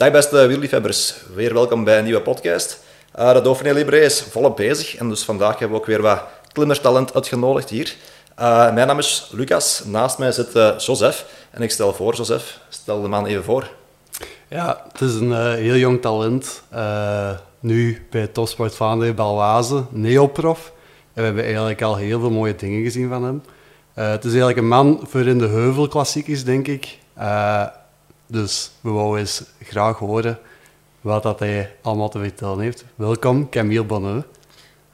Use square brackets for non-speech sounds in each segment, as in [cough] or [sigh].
Dag beste wielerliefhebbers, weer welkom bij een nieuwe podcast. Uh, de Libre is volop bezig en dus vandaag hebben we ook weer wat klimmerstalent uitgenodigd hier. Uh, mijn naam is Lucas, naast mij zit uh, Joseph en ik stel voor, Joseph, stel de man even voor. Ja, het is een heel jong talent, nu bij Topsport Vaanderen Balwaze, neoprof. En we hebben eigenlijk al heel veel mooie dingen gezien van hem. het is eigenlijk een man voor in de heuvelklassiekers, denk ik. Dus we wouden eens graag horen wat dat hij allemaal te vertellen heeft. Welkom, Camille Bonneux.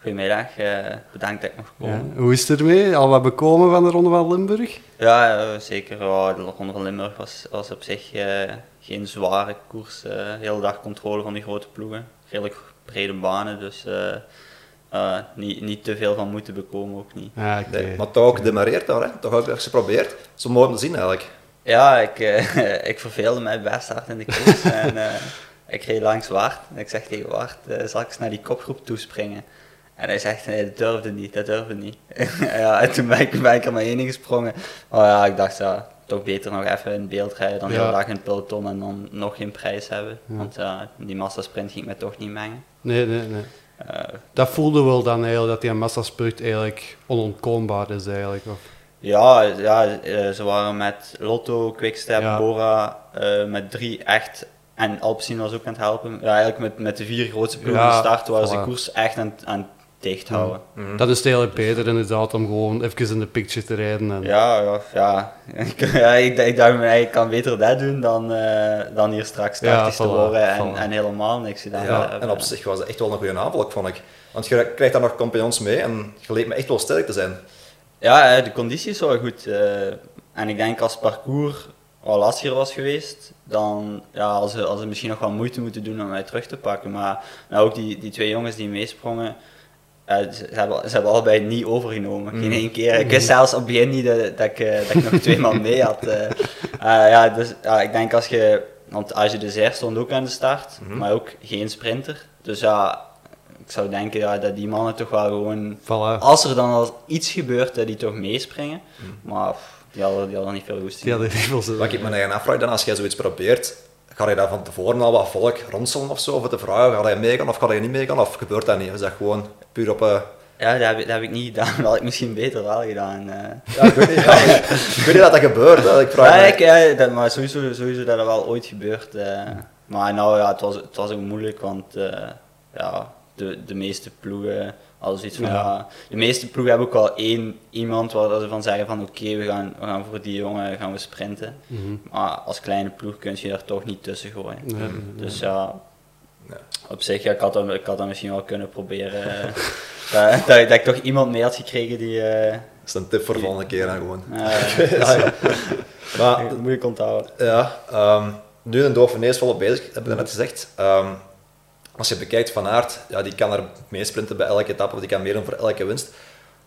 Goedemiddag, uh, bedankt dat ik nog. Ja, hoe is het ermee? Al wat bekomen van de Ronde van Limburg? Ja, uh, zeker. de Ronde van Limburg was, was op zich uh, geen zware koers. de hele dag controle van die grote ploegen. Redelijk brede banen, dus niet, niet te veel van moeten bekomen ook niet. Ah, okay. nee, maar toch ook demareerd daar, hè? toch ook eens geprobeerd. Zo mooi om te zien eigenlijk. Ja, ik, uh, [laughs] ik verveelde mij best hard in de koers. [laughs] en uh, ik reed langs Wart. En ik zeg tegen Wart, uh, zal ik eens naar die kopgroep toespringen? En hij zegt, nee, dat durfde niet, dat durfde niet. [laughs] ja, en toen ben ik, ben ik er maar heen gesprongen. Oh ja, ik dacht, ja, toch beter nog even in beeld rijden dan ja. heel dag in het peloton en dan nog geen prijs hebben. Ja. Want die massasprint ging me toch niet mengen. Nee, nee, nee. dat voelde wel dan eigenlijk, dat die massasprint eigenlijk onontkoombaar is eigenlijk. Of? Ja, ja eh, ze waren met Lotto, Quickstep, Bora, uh, met drie echt. En Alpecin was ook aan het helpen. Ja, eigenlijk met, met de vier grootste ploegen ja, start waren ze de koers echt aan, aan dicht houden. Mm. Dat is eigenlijk beter inderdaad om gewoon even in de picture te rijden. En... Ja, ja, ja. [laughs] ja ik, ik dacht me, ik kan beter dat doen dan, uh, dan hier straks 30 te worden en, en, helemaal niks gedaan ja, En op zich was het echt wel een goede aanval, vond ik. Want je krijgt daar nog compagnons mee en je leek me echt wel sterk te zijn. Ja, de conditie is wel goed. Uh, en ik denk als het parcours wat lastiger was geweest, dan ja, als ze, als ze misschien nog wel moeite moeten doen om mij terug te pakken. Maar nou, ook die, die twee jongens die meesprongen, uh, ze, hebben, ze hebben allebei niet overgenomen. Geen mm. één keer. Ik wist zelfs op het begin niet dat, dat, ik, dat ik nog twee man mee had. Uh, [laughs] ja, dus ik denk als je, want als je de zeer stond ook aan de start, mm -hmm. maar ook geen sprinter. Dus ja, ik zou denken ja, dat die mannen toch wel gewoon, als er dan al iets gebeurt, dat die toch meespringen. Mm. Maar die hadden, die hadden niet veel goesting. Ja, Wat ik me eigen afvraag dan, als jij zoiets probeert, ga je daar van tevoren al wat volk ronselen of zo, of te vragen, ga je meegaan of ga je niet meegaan, of gebeurt dat niet? Is dat gewoon puur op... Uh... Ja, dat heb, dat heb ik niet gedaan. [laughs] Dat had ik misschien beter wel gedaan. Uh. Ja, ik weet niet, ja, ik weet niet dat dat gebeurt. Hè. Ik vraag ja, ik, ja, dat, maar sowieso, sowieso dat dat wel ooit gebeurt. Uh. Maar nou ja, het was, het was ook moeilijk, want ja, de, de meeste ploegen als iets van ja. de meeste ploegen hebben ook wel één iemand waar ze van zeggen van oké, we, gaan, we gaan voor die jongen gaan we sprinten. Mhm. Maar als kleine ploeg kun je daar toch niet tussen gooien. dus ja, op zich, ja, ik, had dat, ik had dat misschien wel kunnen proberen. [laughs] dat, dat, dat, ik toch iemand mee had gekregen die... Uh, dat is een tip voor de volgende keer dan gewoon. ja, [laughs] maar, dat [laughs] moet je onthouden. Ja, um, nu een is volop bezig, heb je net gezegd. Um, als je bekijkt Van Aert, ja, die kan er meesprinten bij elke etappe, of die kan meer doen voor elke winst.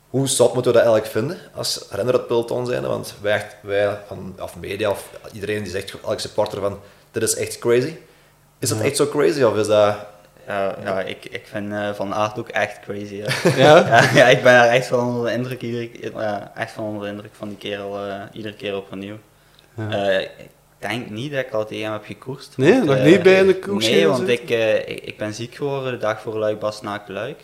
Hoe zot moeten we dat eigenlijk vinden als renner het peloton zijn? Want wij, wij van, of media of iedereen die zegt, elke supporter van, dit is echt crazy. Is dat echt zo crazy of is dat... Ja, ja ik, ik vind uh, Van Aert ook echt crazy. Ja? [laughs] ja? ja? ik ben er echt van onder de indruk, iedere, echt van onder de indruk van die kerel, uh, iedere keer opnieuw. Ja denk niet dat ik al tegen hem heb gekoerst. Nee, nog uh, niet bij de koers? Nee, want ik, uh, ik, ik, ben ziek geworden de dag voor Luik Bastenaak Luik.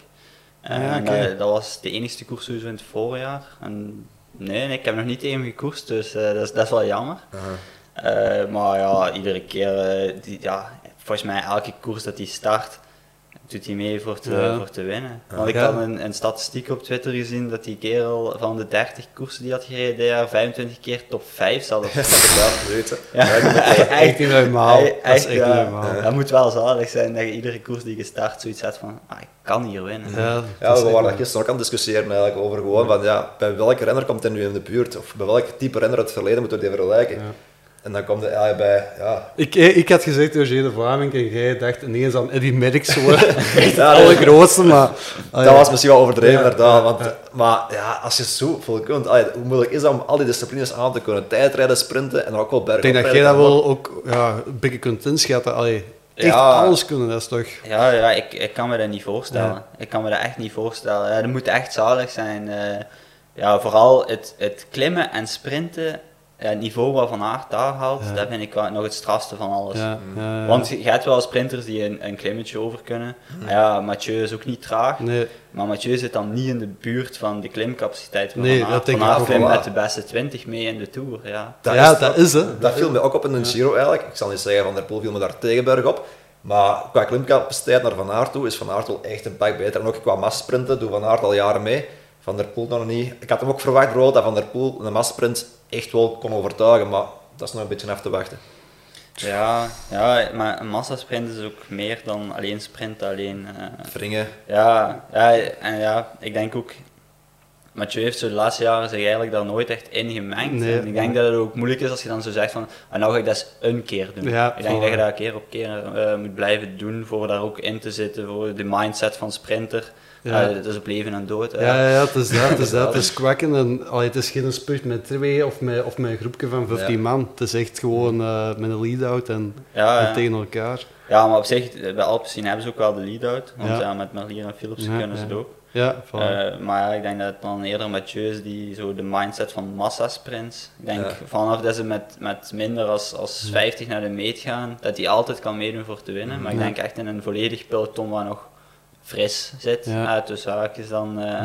Uh, ja, okay. en dat was de enige koers in het voorjaar. En nee, nee, ik heb nog niet tegen hem gekoerst, dus dat, is, dat is wel jammer. -huh. maar ja, iedere keer, die, ja, volgens mij elke koers dat hij start, doet hij mee voor te, voor te winnen. Want ik had een, een, statistiek op Twitter gezien dat die kerel van de 30 koersen die had gereden, dit jaar 25 keer top 5 zat. [laughs] Dat had ik wel weten. Ja, echt niet normaal. Dat is echt normaal. Dat moet wel zalig zijn dat je iedere koers die je start zoiets hebt van, ah, ik kan hier winnen. Ja, ja we waren gisteren ook aan het discussiëren eigenlijk over gewoon van, ja, bij welke renner komt hij nu in de buurt? Of bij welk type renner uit het verleden moeten we die vergelijken? En dan komt hij ja, bij... Ja. Ik, eh, ik had gezegd Roger de Vlaming en jij dacht ineens aan Eddie Merckx zo. [laughs] Echt ja, de allergrootste, maar... dat was misschien wel overdreven, inderdaad. Want, Maar ja, als je zo veel kunt... Allee, hoe moeilijk is dat om al die disciplines aan te kunnen? Tijdrijden, sprinten en dan ook wel bergen. Ik denk dat jij dat wel ook ja, een beetje kunt inschatten. Allee, echt ja, alles kunnen, dat is toch... Ja, ja ik, ik kan me dat niet voorstellen. Ik kan me dat echt niet voorstellen. Ja, dat moet echt zalig zijn. Uh, ja, vooral het, het klimmen en sprinten ja, het niveau wat Van Aert daar haalt, Ja. dat vind ik wel nog het strafste van alles. Ja, ja, ja. Want je hebt wel sprinters die een, een klimmetje over kunnen. Ja, Mathieu is ook niet traag. Nee, Maar Mathieu zit dan niet in de buurt van de klimcapaciteit van Nee, Van Aert. denk Van Aert wel. met de beste 20 mee in de Tour, ja. Ja, dat is, hè. Dat viel me ook op in een Giro eigenlijk. Ik zal niet zeggen Van der Poel viel me daar tegenberg op. Maar qua klimcapaciteit naar Van Aert toe is Van Aert wel echt een pak beter. En ook qua massasprinten doet Van Aert al jaren mee. Van der Poel nog niet. Ik had hem ook verwacht bijvoorbeeld dat Van der Poel een massasprint echt wel kon overtuigen. Maar dat is nog een beetje af te wachten. Ja, ja, maar een massasprint is ook meer dan alleen sprinten alleen. eh. Wringen. ja, ja, en ja, ik denk ook, Mathieu heeft zo de laatste jaren zich eigenlijk daar nooit echt in gemengd. Nee. En ik denk dat het ook moeilijk is als je dan zo zegt van, ah, nou ga ik dat eens een keer doen. Ja, ik denk dat je dat keer op keer eh, moet blijven doen voor daar ook in te zitten, voor de mindset van sprinter. Ja. Ja. dat is op leven en dood. Ja, ja, ja, het is dat, het is dat. [laughs] Het is kwakken en allee, het is geen spurt met twee of met, of met een groepje van 15 Ja. man. Het is echt gewoon eh, met een lead-out en, Ja, en ja. tegen elkaar. Ja, maar op zich, bij Alpecin hebben ze ook wel de lead-out. Want Ja. met Merlier en Philipsen Ja, kunnen ze het ook. Ja. Eh, maar ja, ik denk dat het dan eerder Mathieu is die zo de mindset van massasprints. Ik denk Ja. vanaf dat ze met, met minder als, als 50 naar de meet gaan, dat hij altijd kan meedoen voor te winnen. Maar ik denk echt in een volledig peloton waar nog fris zit, Ja. ja. tussen haakjes, dan eh,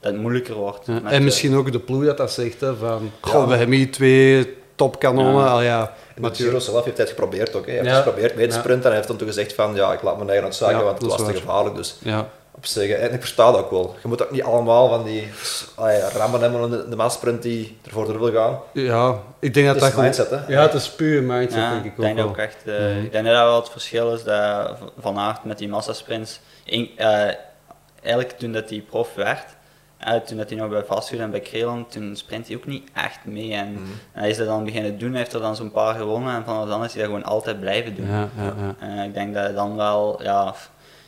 dat het moeilijker wordt. Ja, en eh, misschien ook de ploeg dat dat zegt, hè, van, goh, we hebben hier twee topkanonnen. Ja. Al ja, de. Giro zelf heeft het geprobeerd ook. Hè. Hij heeft geprobeerd mee te Ja. sprinten en hij heeft dan toen gezegd van ja, ik laat mijn eigen uitzagen, Ja, want het is was te gevaarlijk. Dus Ja, op zich, en ik versta dat ook wel. Je moet ook niet allemaal van die allee, rammen hebben in de, de die ervoor door wil gaan. ja, ik denk dat Het dat is gewoon... mindset, hè. Ja, het is puur mindset, Ja, denk ik ik ook denk dat wel. ook echt. eh. Ik denk dat dat wel het verschil is dat Van Aert met die massasprints. in- eh, eigenlijk toen dat hij prof werd, eh, toen dat hij nog bij Vastgoed en bij Kreland, toen sprint hij ook niet echt mee. En, en hij is dat dan beginnen doen, hij heeft er dan zo'n paar gewonnen en vanaf dan is hij dat gewoon altijd blijven doen. Ja, ja, ik denk dat hij dan wel, ja,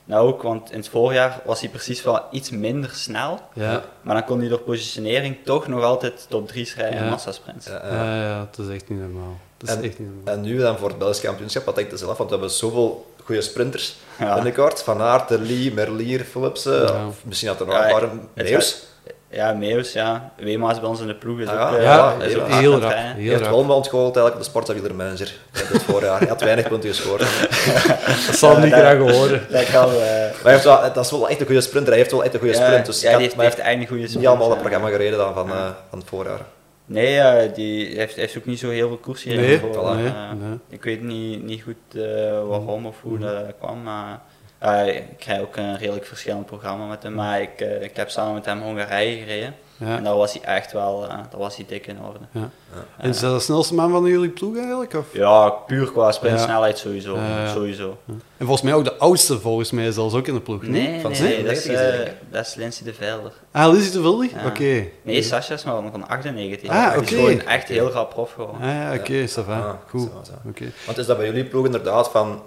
nou ook, want in het voorjaar was hij precies wel iets minder snel, Ja, maar dan kon hij door positionering toch nog altijd top 3 schrijven in massasprints. Ja, ja. ja, ja, het is echt niet normaal. Het is En- echt niet normaal. En nu dan voor het Belgisch kampioenschap, wat denk je zelf? Want we hebben zoveel goede sprinters Ja. binnenkort. Van Aert, Lee, Merlier, Philipsen. Ja. of Misschien had er nog Ja, een paar. Meeuws. Ja, Meeuws, ja. Wema is bij ons in de ploeg, is Ah, ook, ja. eh, Ja, is ook heel hard heel rap. Hij Heel heeft rap. wel ontgoocheld eigenlijk op de sportwielermanager dit voorjaar. Hij had weinig punten gescoord. [laughs] Dat zal Ja, niet graag horen. [laughs] Dat kan, eh, Maar hij heeft wel, dat is wel echt een goede sprinter. Hij heeft wel echt een goede ja, sprint. Dus ja, die heeft, maar die hij heeft eigenlijk een goede sprint. niet allemaal het programma gereden dan van, Ja. eh, van het voorjaar. Nee, eh, die heeft, heeft ook niet zo heel veel koers gereden. Nee, voilà. nee. Ik weet niet, niet goed eh, waarom of hoe dat kwam, maar eh, ik krijg ook een redelijk verschillend programma met hem. Maar ik, eh, ik heb samen met hem Hongarije gereden. Ja. En daar was hij echt wel, eh, daar was hij dik in orde. Ja. En is dat de snelste man van jullie ploeg eigenlijk? Of? Ja, puur qua sprintsnelheid sowieso. Sowieso. En volgens mij ook de oudste, volgens mij zelfs ook in de ploeg. niet? Nee, Van nee, nee, 97 dat, is, eh, dat is Lindsay de Velder. Ah, Lizzie de? Ja. Oké. Nee, Sascha is maar van 98. Ah, Die is oké. gewoon echt heel rap prof geworden. Ah ja, oké, ça va. Ah, Goed. zo, zo. Oké. Want is dat bij jullie ploeg inderdaad van...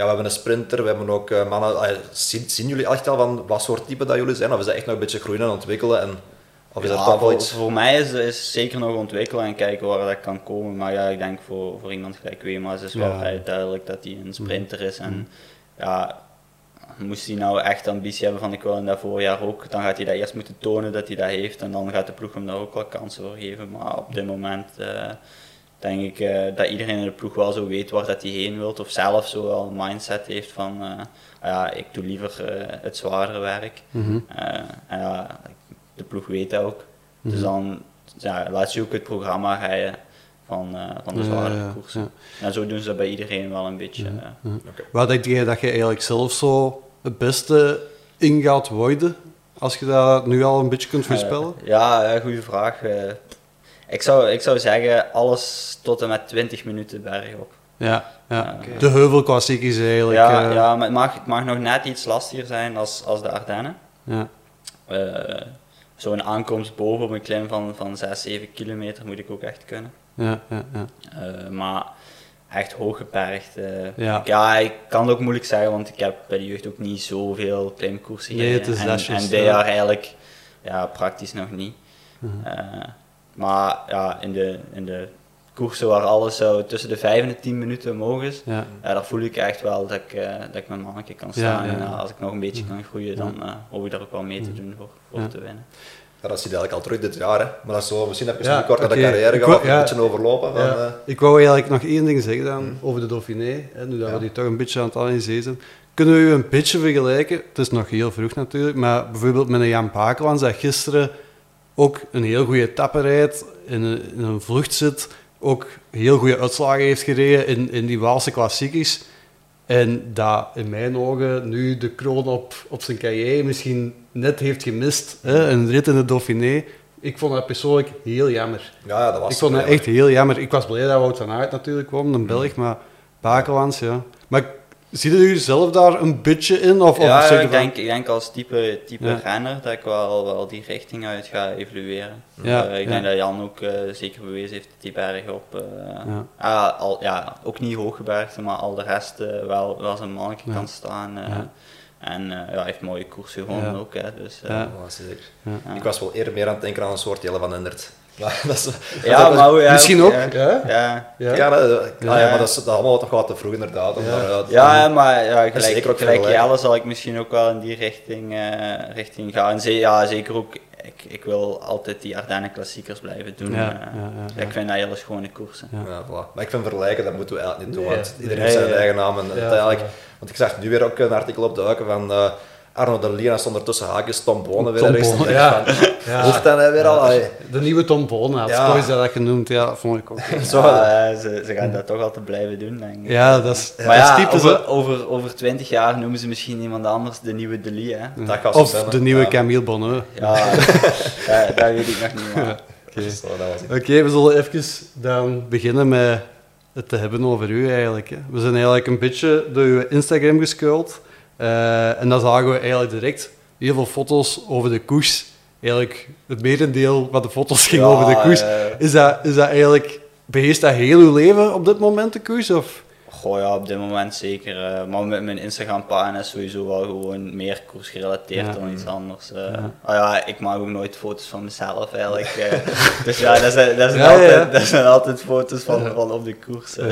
Ja, we hebben een sprinter, we hebben ook eh, mannen... zien, zien jullie echt al van wat soort type dat jullie zijn? Of is dat echt nog een beetje groeien en ontwikkelen? En, of is Ja, dat toch wel iets... voor mij is het zeker nog ontwikkelen en kijken waar dat kan komen. Maar ja, ik denk voor, voor iemand gelijk Wema is het wel Ja. vrij duidelijk dat hij een sprinter is. En ja, moest hij nou echt ambitie hebben van ik wil in dat voorjaar ook, dan gaat hij dat eerst moeten tonen dat hij dat heeft. En dan gaat de ploeg hem daar ook wel kansen voor geven. Maar op dit moment eh, denk ik eh, dat iedereen in de ploeg wel zo weet waar dat hij heen wilt. Of zelf zo wel een mindset heeft van eh, ja, ik doe liever eh, het zwaardere werk. En ja, de ploeg weet dat ook. Dus Mhm. dan ja, laat je ook het programma rijden van, van de zware ja. En zo doen ze dat bij iedereen wel een beetje. eh. Wat denk jij dat je eigenlijk zelf zo het beste in gaat worden? Als je dat nu al een beetje kunt voorspellen? Ja, ja, goede vraag. Eh, ik, zou, ik zou zeggen, alles tot en met 20 minuten bergop. ja, ja. Oké. De heuvelklassiek is eigenlijk... Ja, eh, ja, maar het mag, het mag nog net iets lastiger zijn als, als de Ardennen. ja. Eh, Zo'n aankomst boven op een klim van, van 6, 7 kilometer moet ik ook echt kunnen. ja, ja, ja. Eh, maar echt hooggebergd. eh Ja. ik- ja, ik kan het ook moeilijk zeggen, want ik heb bij de jeugd ook niet zoveel klimkoersen Nee, gereden. het is en, en dit ja. jaar eigenlijk ja, praktisch nog niet. Mhm. Eh, maar ja, in de, in de koersen waar alles zo tussen de 5 en de 10 minuten omhoog is, ja. ja, daar voel ik echt wel dat ik, eh, dat ik mijn mannetje kan Ja, staan. ja, En eh, als ik nog een beetje kan groeien, dan eh, hoop ik daar ook wel mee te Mhm. doen voor, voor Ja. te winnen. Ja, dat zie je eigenlijk al terug dit jaar, hè. Maar dat is zo, misschien even Ja, ja, kort naar oké. de carrière ja. een beetje overlopen. Van, Ja. eh, Ik wou eigenlijk nog één ding zeggen dan over de Dauphiné. Hè, nu dat Ja. we die toch een beetje aan het analyseren zijn. Kunnen we u een beetje vergelijken? Het is nog heel vroeg natuurlijk, maar bijvoorbeeld met een Jan Pakelans dat gisteren ook een heel goede etappe rijdt, in een, in een vlucht zit, ook heel goede uitslagen heeft gereden in, in die Waalse klassiekers. En dat in mijn ogen nu de kroon op, op zijn carrière misschien net heeft gemist. Hè? Een rit in de Dauphiné. Ik vond dat persoonlijk heel jammer. ja, dat was Ik vond dat echt heel jammer. Ik was blij dat Wout van Aert natuurlijk kwam, een Belg, maar Bakelans, ja. Maar zie je u zelf daar een beetje in? Of, ja, of ik denk, ik denk als type, type Ja. renner dat ik wel, wel die richting uit ga evolueren. Ja, Eh, ik ja. denk dat Jan ook eh, zeker bewezen heeft dat die berg op, eh, Ja. ah, al, ja, ook niet hooggebergte, maar al de rest eh, wel, wel zijn mannetje Ja. kan staan. eh. Ja. En eh, ja, hij heeft mooie koersen gewonnen Ja. ook. Hè, dus, eh, zeker. Ja. Ik was wel eerder meer aan het denken aan een soort Jelle van Endert. Maar [laughs] dat is, ja, dat maar ja, Misschien ook, Ja, ja. ja. Dat, ah, maar dat is dat allemaal toch wat te vroeg inderdaad. Ja. daaruit- Ja, maar ja, gelijk, zeker ook gelijk. Jelle zal ik misschien ook wel in die richting, eh, richting gaan. En ze, ja, zeker ook, ik, ik wil altijd die Ardennen klassiekers blijven doen. Ja, ja, ja, ja. Ik vind dat hele schone koersen. Ja. Ja, voilà. Maar ik vind vergelijken, dat moeten we eigenlijk niet doen, want iedereen heeft zijn eigen naam. En want ik zag nu weer ook een artikel opduiken van eh Arno de Lina stond er tussen haakjes Tom Bonen weer Tom ergens. Ja. Ja. Hoeft dan hè, weer al? Allee. De nieuwe Tom Bonen had Ja. Dat genoemd, ja, dat vond ik ook. [laughs] Zo, Ja, eh, ze, ze gaan dat toch altijd blijven doen, denk ik. Ja, dat is, Maar dat ja, is typisch, over, over, over 20 jaar noemen ze misschien iemand anders de nieuwe Delis, hè? Dat gaat zo Of de nieuwe Ja. Camille Bonheur. Ja, dat, [laughs] dat weet ik nog niet. [laughs] Oké, we zullen even dan beginnen met het te hebben over u eigenlijk. Hè. We zijn eigenlijk een beetje door uw Instagram gescrolld. Eh, en dan zagen we eigenlijk direct heel veel foto's over de koers. Eigenlijk het merendeel van de foto's ging Ja, over de koers. Is, dat, is dat eigenlijk... Beheerst dat heel uw leven op dit moment, de koers? Of? Goh ja, op dit moment zeker. eh, maar met mijn Instagram pagina is sowieso wel gewoon meer koers gerelateerd Ja. dan iets anders. eh. Ja. Ah ja, ik maak ook nooit foto's van mezelf eigenlijk. [laughs] dus ja, dat zijn, dat zijn, Ja, altijd, dat zijn altijd foto's van, van op de koers. eh.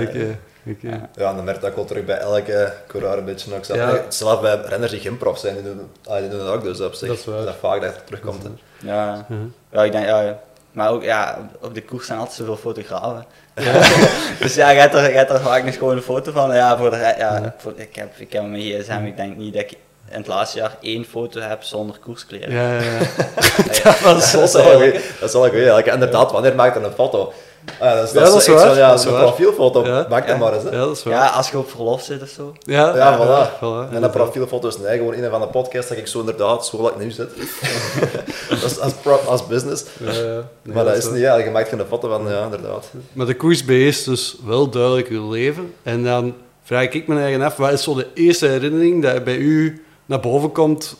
Ja, en dan merk ik dat ook wel terug bij elke coureur een beetje. Ook zelf, Ja. zelf bij renners die geen prof zijn, die doen, ah, die doen dat ook dus op zich. Dat is waar. Dat vaak dat het terugkomt. Ja. Ja. ja, ik denk, ja, maar ook ja, op de koers zijn altijd zoveel fotografen. [laughs] dus ja, je hebt er, je hebt er vaak een foto van. Ja, voor de, ja, voor, ik, heb, ik heb mijn gsm, ik denk niet dat ik in het laatste jaar één foto heb zonder koerskleren. Ja, ja, ja. [laughs] [laughs] dat was Dat. Dat is wel een goeie. eigenlijk. Inderdaad, wanneer maakt er een foto? Ah, dat is, Ja, dat dat is echt waar, zo, ja, dat is een waar. profielfoto. Ja. Maak dat Ja. maar eens. Hè. Ja, dat is waar. Ja, als je op verlof zit of zo. Ja, Ja, voilà. voilà, En dat profielfoto is nee, gewoon in een van de podcasts dat ik zo inderdaad zo ik nu zit. dat is [laughs] als, pro- als business. Ja, ja. Nee, maar dat is niet, ja, je maakt geen foto van, ja, inderdaad. Maar de koers beheerst dus wel duidelijk uw leven. En dan vraag ik me eigen af, wat is zo de eerste herinnering dat bij u naar boven komt?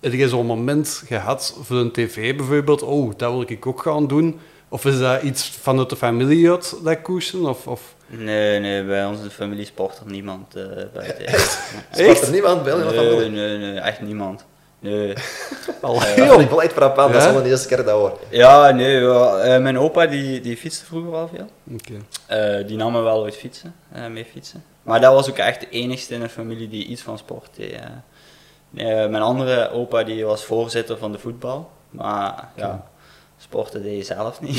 Heb je zo'n moment gehad voor een tv bijvoorbeeld? Oh, dat wil ik ook gaan doen. Of is dat iets vanuit de familie uit, dat koersen? Of, of... Nee, nee, bij de familie sport er niemand uh, buiten. [laughs] Sport er niemand bij? Nee, Nee, nee, nee, echt niemand. Nee. [laughs] Al Dat heel. vind ik wel echt frappant, dat is wel de eerste keer dat ik dat hoor. Ja, nee, wel, eh, mijn opa die, die fietste vroeger wel veel. Oké. Eh, die nam me wel ooit fietsen, eh, mee fietsen. Maar dat was ook echt de enigste in de familie die iets van sport deed. eh. Nee, mijn andere opa die was voorzitter van de voetbal. Maar ja, sporten deed je zelf niet.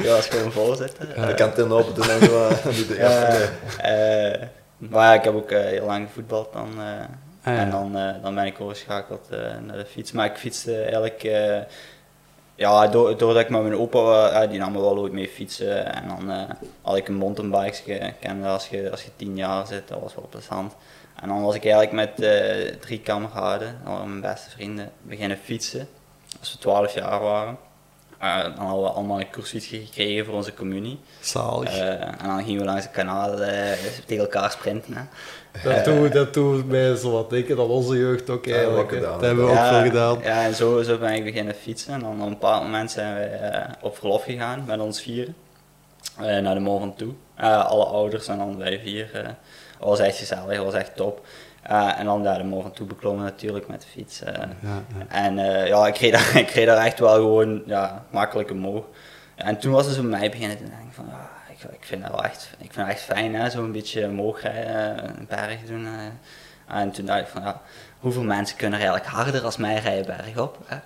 die [laughs] was gewoon voorzitter. De kantine open doen en de eerste, eh, maar ja, ik heb ook eh, heel lang gevoetbald dan. eh, Ah, ja. En dan, eh, dan ben ik overgeschakeld eh, naar de fiets. Maar ik fietste eigenlijk... ja, door, doordat ik met mijn opa, ja, die nam me wel ooit mee fietsen. En dan had ik een mountainbike gekend als je, als je tien jaar zit. Dat was wel plezant. En dan was ik eigenlijk met eh, drie kameraden, mijn beste vrienden, beginnen fietsen. Als we twaalf jaar waren. Eh, dan hadden we allemaal een koersfietsje gekregen voor onze communie. Zalig. Eh, en dan gingen we langs de kanaal eh, tegen elkaar sprinten. Hè. dat, doet, dat doet mij zo wat denken dat onze jeugd ook eigenlijk. dat hebben we ook ja, veel gedaan. Ja, en zo, zo ben ik beginnen fietsen. En dan op een bepaald moment zijn we op verlof gegaan met ons vieren. eh, naar de Mont Ventoux. Eh alle ouders en dan wij vier. eh was echt gezellig, dat was echt top. Eh, en dan ja, de Mont Ventoux beklommen natuurlijk met de fiets. eh. Ja, ja. En eh, ja, ik reed, daar, [laughs] ik reed daar echt wel gewoon ja, makkelijk omhoog. En toen was het zo bij mij beginnen te denken van, ja, ik, ik vind dat wel echt, ik vind dat echt fijn, hè, zo een beetje omhoog rijden, een berg doen. En toen dacht ik van, ja, hoeveel mensen kunnen er eigenlijk harder als mij rijden bergop? Hè?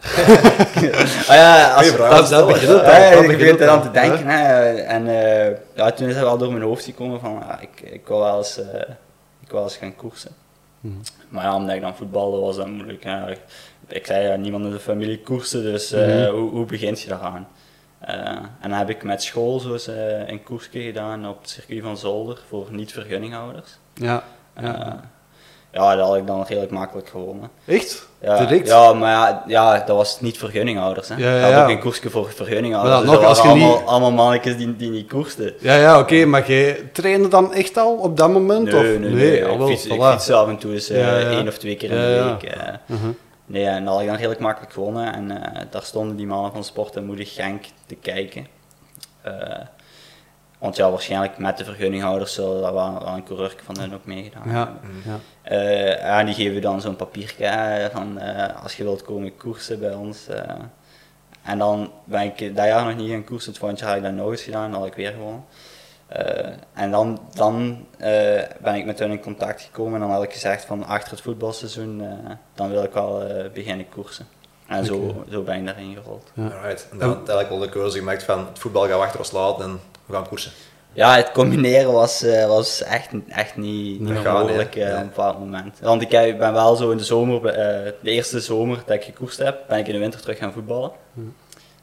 ah, [laughs] ja, als, vraag dat- dat begint het ja, ik begint aan al, te denken. Hè. En ja, toen is het wel door mijn hoofd gekomen van, ja, ik, ik wil wel eens, ik wil wel eens gaan koersen. Mhm. Maar ja, omdat ik dan voetbalde was dat moeilijk. Hè. Ik, ik zei, ja, niemand in de familie koersen, dus eh, Mhm. hoe, hoe begint je daaraan? Eh, en dan heb ik met school zo eens, eh, een koersje gedaan op het circuit van Zolder voor niet-vergunninghouders. Ja. Ja. Ja, dat had ik dan redelijk makkelijk gewonnen. Echt? Ja, Direct? ja, maar ja, ja, dat was niet vergunninghouders. Hè. Ja, ja, Ik had ja. ook een koersje voor vergunninghouders. Maar dus nog, dat als waren je allemaal, niet- allemaal mannetjes die, die niet koersten. Ja, ja oké, maar jij trainde dan echt al op dat moment? Nee, of? nee, nee. al ik, wel, fiets, ik fiets af en toe eens eh, Ja, ja. één of twee keer in Ja, de ja. week. eh. Mhm. Nee, en dat had ik dan redelijk makkelijk gewonnen. En eh, daar stonden die mannen van Sport en Moedig Genk te kijken. Want ja, waarschijnlijk met de vergunninghouders zullen daar wel, wel een coureur van hen ook meegedaan Ja, hebben. ja. Eh, en die geven dan zo'n papiertje van eh, als je wilt komen koersen bij ons. eh. en dan ben ik dat jaar nog niet gaan koersen, het volgende jaar had ik dat nog eens gedaan, dan had ik weer gewonnen. Eh, en dan, dan eh, ben ik met hun in contact gekomen en dan had ik gezegd van achter het voetbalseizoen, eh, dan wil ik wel eh, beginnen koersen. En zo, zo ben ik daarin gerold. Ja. Alright. En dan had eigenlijk wel de keuze gemaakt van het voetbal gaan we achter ons laten en we gaan koersen. Ja, het combineren was, eh, was echt, echt niet, niet mogelijk nee. eh, op een bepaald moment. Want ik heb- ben wel zo in de zomer, eh, de eerste zomer dat ik gekoerst heb, ben ik in de winter terug gaan voetballen.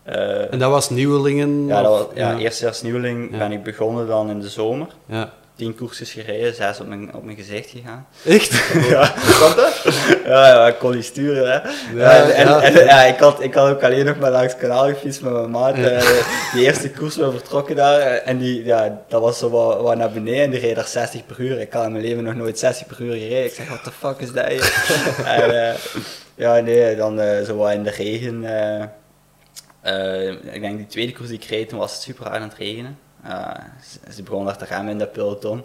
Eh, En dat was nieuwelingen? ja, dat was, of- ja, eerstejaars nieuweling Ja. ben ik begonnen dan in de zomer. Ja. Tien koersjes gereden, zes op mijn, op mijn gezicht gegaan. Echt? [laughs] Ja, Kan dat? ja, ja, ik kon niet sturen, hè. Ja, Ja, en, ja. en- ja, ik, had, ik had ook alleen nog maar langs het kanaal gefietst met mijn maat. eh, die eerste koers we vertrokken daar. eh, En die, ja, dat was zo wat, wat naar beneden en die reed daar 60 per uur. Ik had in mijn leven nog nooit 60 per uur gereden. Ik zeg, what the fuck is dat hier? [laughs] en, eh, ja, nee, dan zo wat in de regen. ik denk die tweede koers die ik reed, toen was het super hard aan het regenen. Eh, ze, ze begon daar te in dat peloton.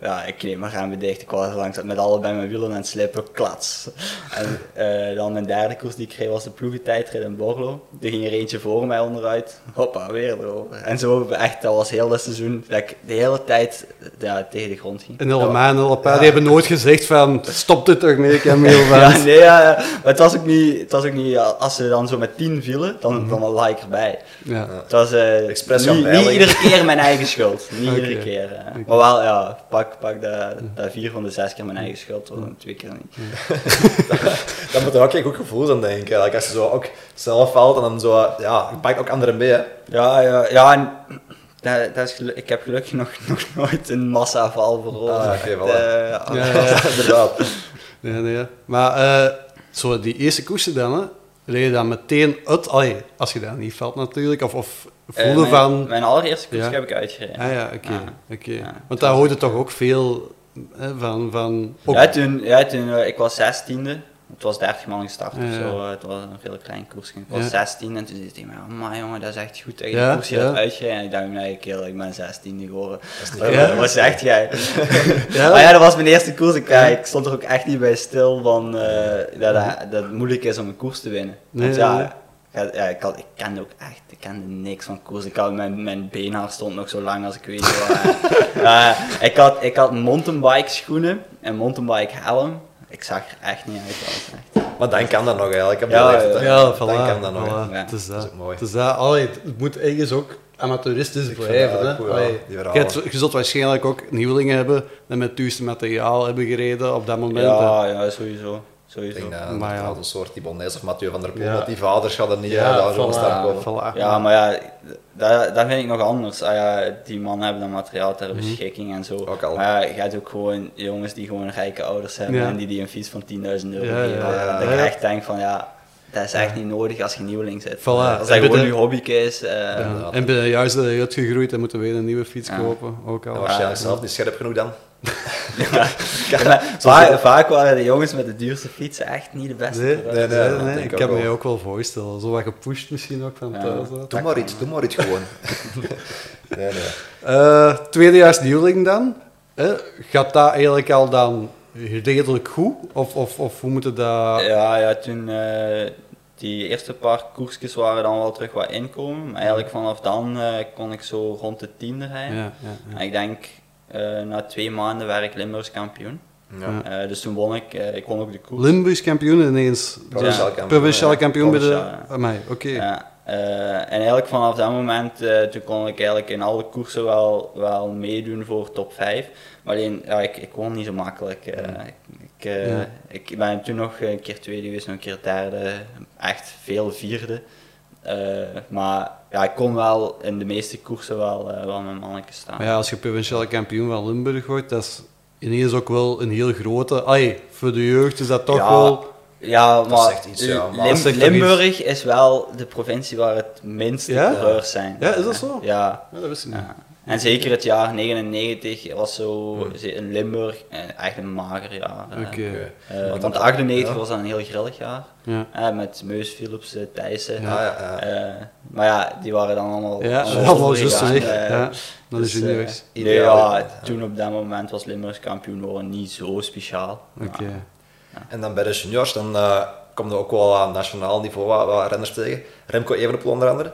Ja, ik kneep mijn remmen dicht. Ik was langs met allebei mijn wielen aan het slippen. Klats. En eh, dan mijn derde koers die ik reed was de ploegentijdrit in Borlo. Er ging er eentje voor mij onderuit. Hoppa, weer erover. En zo echt, dat was heel dat seizoen dat ik de hele tijd ja, tegen de grond ging. En Elma en Elpa, die hebben nooit gezegd van, stop dit toch mee, Camille. [laughs] Ja, van. nee, ja, ja. maar het was ook niet, het was ook niet als ze dan zo met tien vielen, dan, Mhm. dan lag ik erbij. Ja. Het was eh, gaan niet, iedere keer mijn eigen schuld. Niet [laughs] iedere keer. Maar wel, ja, pak, pak dat, dat vier van de zes keer mijn eigen schuld, of twee keer niet. [laughs] Dat moet er ook een goed gevoel zijn, denk ik. Als je zo ook zelf valt en dan zo, ja, je pakt ook anderen mee. Hè. Ja, ja, ja. En, dat, dat is ik heb gelukkig nog, [laughs] nog nooit een massaval veroorzaakt. Ah, oké, voilà. Eh, Ja, ja. [laughs] Inderdaad. Nee, nee. Maar eh, zo die eerste koersen dan, hè, reed je dan meteen uit, allee, als je daar niet valt natuurlijk, of, of eh, mijn, van... Mijn allereerste koers Ja. heb ik uitgereden. Ah ja, oké. Want daar hoorde toch ook veel hè, van... van ook, Ja, toen, ja, toen eh, ik was zestiende. Het was 30 man gestart Ja, of zo. eh, Het was een veel klein koersje. Ik was Ja. 16 en toen zei hij tegen mij, oh, maar jongen, dat is echt goed dat je Ja, de koers hier ja. uitgereden. En ik dacht, nee, kerel, ik ben 16 geworden. Wat zegt jij? [laughs] Ja. Maar ja, dat was mijn eerste koers. Ik, ja, ik stond er ook echt niet bij stil van eh, dat, dat, dat het moeilijk is om een koers te winnen. Want Nee, ja, ja, ik, had, ik kende ook echt, ik kende niks van koers. Ik had, mijn, mijn beenhaar stond nog zo lang als ik weet niet wat. Ja, ik, had, ik had mountainbike schoenen en mountainbike helm. Ik zag er echt niet uit. Dat was echt... Maar dan kan dat nog eigenlijk. Op die Ja, leeftijd. Ja, voilà. Dan kan dat nog. voilà. Ja. Het is Dat is dat. ook mooi. Het is dat. Allee, het moet ergens ook amateuristisch blijven. je, je zult waarschijnlijk ook nieuwelingen hebben die met het duurste materiaal hebben gereden op dat moment. hè. Ja, ja, sowieso. Ik denk dat Maar ja. een soort Ibanez of Mathieu van der Poel, Ja. dat die vaders er niet Ja, ja, daar voilà, voilà. Ja, maar ja, dat, dat vind ik nog anders. Ah, ja, die mannen hebben dat materiaal ter Mhm. beschikking en zo. Ook al. Maar ja, je hebt ook gewoon jongens die gewoon rijke ouders hebben Ja. en die die een fiets van 10.000 euro Ja, ja, geven. ja, dat ik echt denk van ja, dat is echt niet nodig als je nieuweling zit. Voilà. Als En dat gewoon bij je de- hobby is. eh, Ja. inderdaad. En ben je juist eruit gegroeid en moeten we weer een nieuwe fiets Ja. kopen. Ook al. Ja, waarschijnlijk zelf niet scherp genoeg dan. [laughs] [laughs] maar vaak, vaak waren de jongens met de duurste fietsen echt niet de beste. Nee, nee, nee, ik ook me wel. ook wel voorstellen. Zo wat gepusht misschien ook van Ja. thuis. hè. Doe maar iets, doe maar iets gewoon. [laughs] nee, nee. Eh, tweedejaars nieuweling dan. Hè? Gaat dat eigenlijk al dan redelijk goed? Of, of, of hoe moet het dat... Ja, ja, toen eh, die eerste paar koersjes waren dan wel terug wat inkomen. Maar eigenlijk vanaf dan eh, kon ik zo rond de tiende rijden. ja, ja, ja. En ik denk, eh, na twee maanden werd ik Limburgs kampioen. Ja. Eh, dus toen won ik, eh, ik won ook de koers. Limburgs kampioen ineens. Provinciaal Ja. kampioen, Provinciaal kampioen bij de... Amai, oké. Ja, eh, en eigenlijk vanaf dat moment, eh, toen kon ik eigenlijk in alle koersen wel, wel meedoen voor top 5. Maar alleen, ja, ik, ik won niet zo makkelijk. eh. ik, eh, ik ben toen nog een keer tweede geweest, nog een keer derde, echt veel vierde. Eh, maar ja, ik kon wel in de meeste koersen wel, eh, wel mijn mannetje staan. Maar ja, als je provinciaal kampioen van Limburg wordt, dat is ineens ook wel een heel grote... Ai, voor de jeugd is dat toch Ja, wel... Ja, Dat maar, zegt iets, ja, maar Lim- Limburg is wel de provincie waar het minste Ja? coureurs zijn. Ja, is dat zo? Ja. Ja, dat wist ik niet. En zeker het jaar 99 was zo in Limburg eh, echt een mager jaar. eh. Oké. Oké. Eh, Want want dat- 98 ja. was dan een heel grillig jaar. Ja. eh, met Meus, Philips, Thijssen. Ja, ja, ja. Eh, maar ja, die waren dan allemaal. Ja, allemaal eh, Ja, dus, eh, juniors. nee, Ideaal, ja, toen op dat moment was Limburgs kampioen worden niet zo speciaal. Oké. En dan bij de juniors, dan komt er ook wel aan nationaal niveau wat, wat renners tegen. Remco Evenepoel onder andere.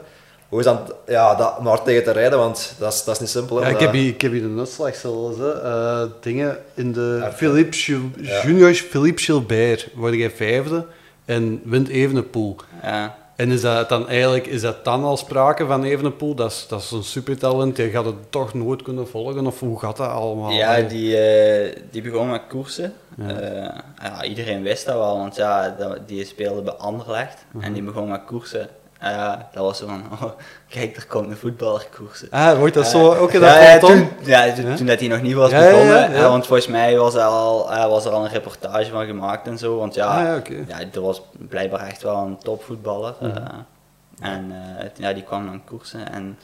Hoe is dat, ja, dat, om daar tegen te rijden? Want dat is, dat is niet simpel. hè. Ja, ik, heb hier, ik heb hier een uitslag zelfs. Hè. Eh, dingen in de Philippe ja. Juniors Philippe Gilbert word jij vijfde en wint Evenepoel. Ja. En is dat dan eigenlijk is dat dan al sprake van Evenepoel? Dat is, dat is een supertalent, je gaat het toch nooit kunnen volgen? Of hoe gaat dat allemaal? Ja, die, eh, die begon met koersen. Ja. Ja. ja, iedereen wist dat wel, want ja, die speelde bij Anderlecht Mhm. en die begon met koersen. Ja, dat was zo van, oh, [laughs] kijk, er komt een voetballer koersen. Ah, wordt dat Eh, zo ook in dat ja, toen, ja, toen, Ja? toen dat hij nog niet was Ja, begonnen, ja, ja. eh, want volgens mij was er, al, was er al een reportage van gemaakt en zo, want ja, Ah, ja, oké. ja, dat was blijkbaar echt wel een topvoetballer. Mhm. eh, en eh, ja, die kwam dan koersen en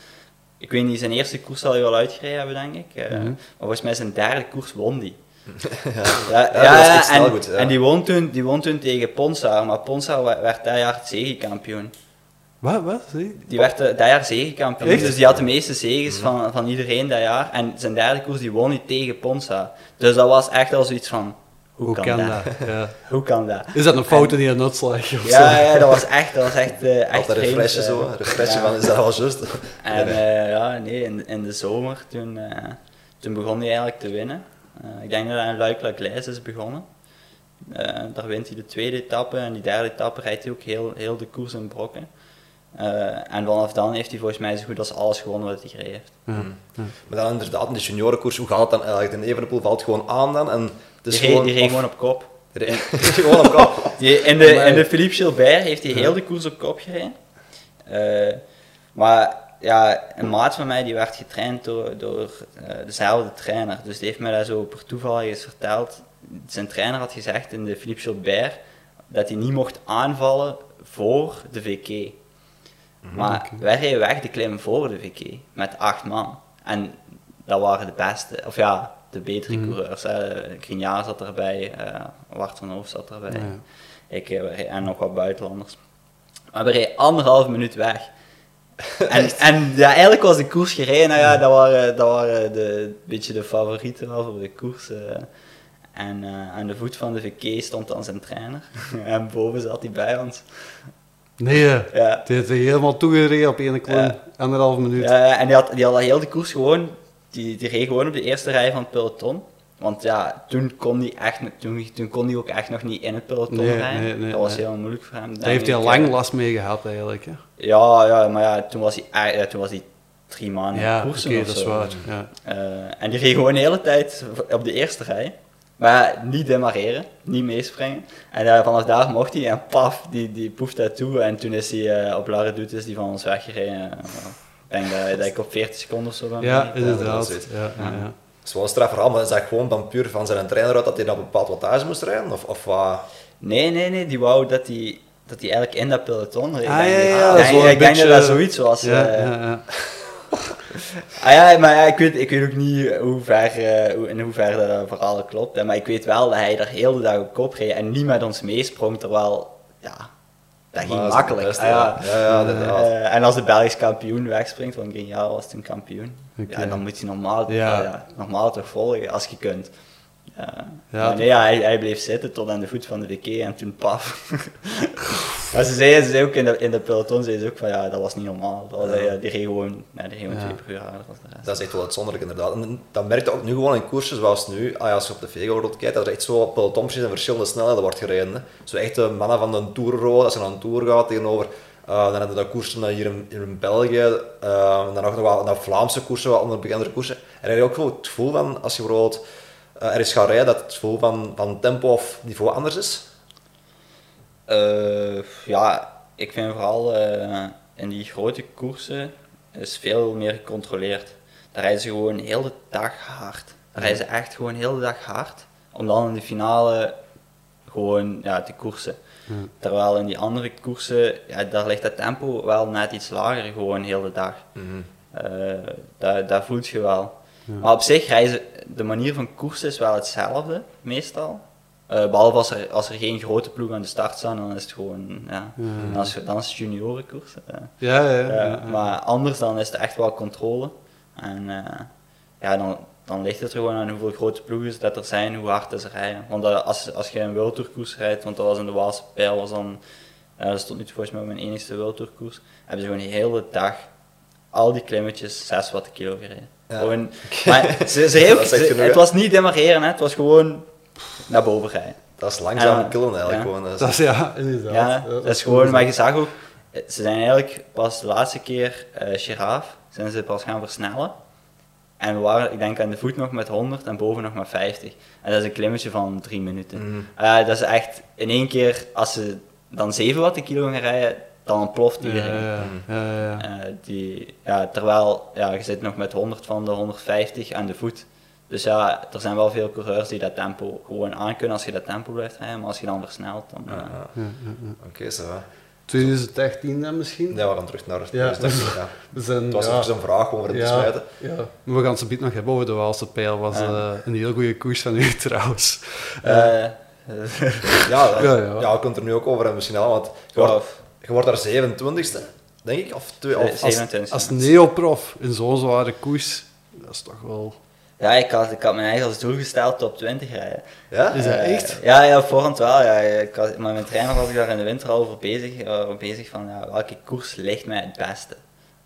ik weet niet, zijn eerste koers zal hij wel uitgereden hebben, denk ik. eh, Mhm. Maar volgens mij zijn derde koers won die. [laughs] Ja. Ja, en, goed, ja. en die won toen, die won toen tegen Ponsa, maar Ponsa werd werd dat jaar zegenkampioen. Wat, wat? Zie? Die werd eh, dat jaar zegenkampioen, Echt? dus die had de meeste zegens van, van iedereen dat jaar. En zijn derde koers die won hij tegen Ponsa. Dus dat was echt al zoiets van, hoe, Hoe kan, kan dat? dat? [laughs] Ja. Hoe kan dat? Is dat een fout in die uitslag? of zo? Ja, ja, dat was echt, dat was echt, eh echt Altijd vreemd, refreshen eh. zo. Refreshen Ja. van, is dat al juist? En Nee, nee. eh, ja, nee, in, in de zomer, toen, eh, toen begon hij eigenlijk te winnen. Eh, ik denk dat hij in luik lijst is begonnen. Eh, daar wint hij de tweede etappe en die derde etappe rijdt hij ook heel, heel de koers in brokken. Eh, en vanaf dan heeft hij volgens mij zo goed als alles gewonnen wat hij gereden heeft. Ja. Maar dan inderdaad, in de juniorenkoers, hoe gaat het dan eigenlijk? De Evenepoel valt gewoon aan dan en het is Die reed of- gewoon op kop. Die reed- [laughs] gewoon op kop. [laughs] Die, in, de, in de Philippe Gilbert heeft hij heel de koers op kop gereden. Eh, maar ja, een maat van mij die werd getraind door, door eh, dezelfde trainer. Dus die heeft mij dat zo per toeval eens verteld. Zijn trainer had gezegd in de Philippe Gilbert dat hij niet mocht aanvallen voor de VK. Maar wij reden weg de klim voor de VK met acht man. En dat waren de beste, of ja, de betere Mhm. coureurs. Grignard zat erbij, eh Wart van zat erbij. Ja. Ik, eh, we en nog wat buitenlanders. Maar we reden anderhalf minuut weg. [laughs] En, en ja, eigenlijk was de koers gereden. Nou ja, dat waren, dat waren de, een beetje de favorieten wel voor de koers. eh. En aan de voet van de VK stond dan zijn trainer. [laughs] en boven zat hij bij ons. Nee, Ja. die heeft hij helemaal toegereden op één klim. Ja. Anderhalf minuut. Ja, en die had, die had heel de koers gewoon, die, die reed gewoon op de eerste rij van het peloton. Want ja, toen kon hij echt, toen, toen kon hij ook echt nog niet in het peloton Nee, rijden. nee, nee, dat was heel moeilijk voor hem. Daar heeft hij al lang last mee gehad eigenlijk. Hè? Ja, ja, maar ja, toen was hij, toen was hij drie maanden Ja, koersen of dat is waar. Ja. Eh, en die reed gewoon de hele tijd op de eerste rij. Maar niet demareren, niet meespringen. En eh, vanaf daar mocht hij en paf, die, die poeft dat toe. En toen is hij eh, op Larre Doet is die van ons weggereden. Ik denk dat, dat ik op 40 seconden of zo ben. Ja, dat inderdaad. is het. Ja, ja, ja. Het is wel een straf verhaal, maar is dat gewoon dan puur van zijn trainer uit dat hij dan een bepaald wattage moest rijden? Of, of wat? Nee, nee, nee, die wou dat hij, dat hij eigenlijk in dat peloton reed. Ah, ja, ik. ja, Ik denk- dat beetje- dat zoiets was. Ja, eh. ja, ja. [laughs] Ah ja, maar ja, ik, weet, ik weet ook niet hoe ver, eh, hoe, in hoeverre dat, dat verhaal klopt. Hè, maar ik weet wel dat hij er heel de dag op kop reed en niet met ons meesprong, terwijl, ja, dat ging dat is makkelijk. beste, Ah, ja. Eh, en als de Belgisch kampioen wegspringt, want Grignard was toen kampioen, Oké. ja, dan moet hij normaal, normaal toch volgen als je kunt. Ja. Ja. Nee, ja, hij, hij bleef zitten tot aan de voet van de WK en toen paf. [laughs] Maar ze zei, ze zei ook in de, in de peloton, zei ze ook van ja, dat was niet normaal. Dat was, Ja. die reed gewoon, die reed gewoon Ja. twee per uur harder de rest. Dat is echt wel uitzonderlijk inderdaad. En dat merk je ook nu gewoon in koersen zoals nu. Ah ja, als je op de Vega kijkt, dat er echt zo pelotontjes en verschillende snelheden wordt gereden. Hè. Zo echt de mannen van de Tour als je naar een Tour gaat tegenover... eh, dan hebben we dat koersen hier in, hier in België, eh, en dan nog wel naar Vlaamse koersen, wat onder bekendere koersen. En dan heb je ook wel het gevoel van, als je bijvoorbeeld eh, er is gaat rijden, dat het gevoel van, van tempo of niveau anders is. Eh, ja, ik vind vooral eh, in die grote koersen is veel meer gecontroleerd. Daar rijden ze gewoon heel de dag hard. Daar rijden ze echt gewoon heel de dag hard. Om dan in de finale gewoon ja, te koersen. Terwijl in die andere koersen, ja, daar ligt het tempo wel net iets lager, gewoon heel de dag. Eh, dat, dat voelt je wel. Maar op zich reizen, de manier van koersen is wel hetzelfde, meestal. Eh, behalve als er, als er geen grote ploeg aan de start staan, dan is het gewoon, ja, dan, is, dan is het juniorenkoers. eh. Ja, ja, ja. Ja, ja. Maar anders dan is het echt wel controle. En eh, ja, dan, dan ligt het er gewoon aan hoeveel grote ploegen dat er zijn, hoe hard ze rijden. Want eh, als, als je een World Tour koers rijdt, want dat was in de Waalse Pijl, was dan, eh, dat stond nu volgens mij mijn enigste World Tour koers, hebben ze gewoon de hele dag al die klimmetjes 6 watt kilo gereden. Ja. Gewoon, [laughs] maar ze, ze, heeft- ze- genoeg, het was niet demareren, hè, het was gewoon naar boven rijden. Dat is langzaam killen eigenlijk ja. gewoon. Dat is- Dat is ja, inderdaad. Ja, dat is gewoon, maar je zag ook, ze zijn eigenlijk pas de laatste keer eh Giraffe, zijn ze pas gaan versnellen. En we waren, ik denk aan de voet nog met 100 en boven nog maar 50. En dat is een klimmetje van 3 minuten. Mhm. Eh, dat is echt in één keer, als ze dan 7 watt de kilo gaan rijden, dan ontploft Ja, iedereen. ja, ja, ja. Eh, die, ja, terwijl ja, je zit nog met 100 van de 150 aan de voet. Dus ja, er zijn wel veel coureurs die dat tempo gewoon aankunnen als je dat tempo blijft rijden. Maar als je dan versnelt, dan... eh, Ja, ja. Ja, ja, ja. Oké, zo. hè. 2018 dan misschien? Ja, we gaan terug naar... Ja. dus [laughs] dat- ja. We zijn, Het was ja, even een vraag om het te ja, sluiten. ja. Maar we gaan het zo nog hebben over de Waalse Pijl. was Ja. eh, een heel goede koers van u [laughs] trouwens. eh, Ja, [laughs] dat- Ja, ja, ja. we kunnen het er nu ook over hebben misschien al, want je wordt, je wordt daar 27ste, denk ik, of, twee, of Eh, als, 27. Als neoprof in zo'n zware koers, dat is toch wel... Ja, ik had, ik had mijn eigen als doel gesteld top 20 rijden. Ja? Is dat Eh, echt? Ja, ja, voorhand wel. Ja. Ik had, maar mijn trainer was ik daar in de winter al over bezig, eh, bezig van ja, welke koers ligt mij het beste.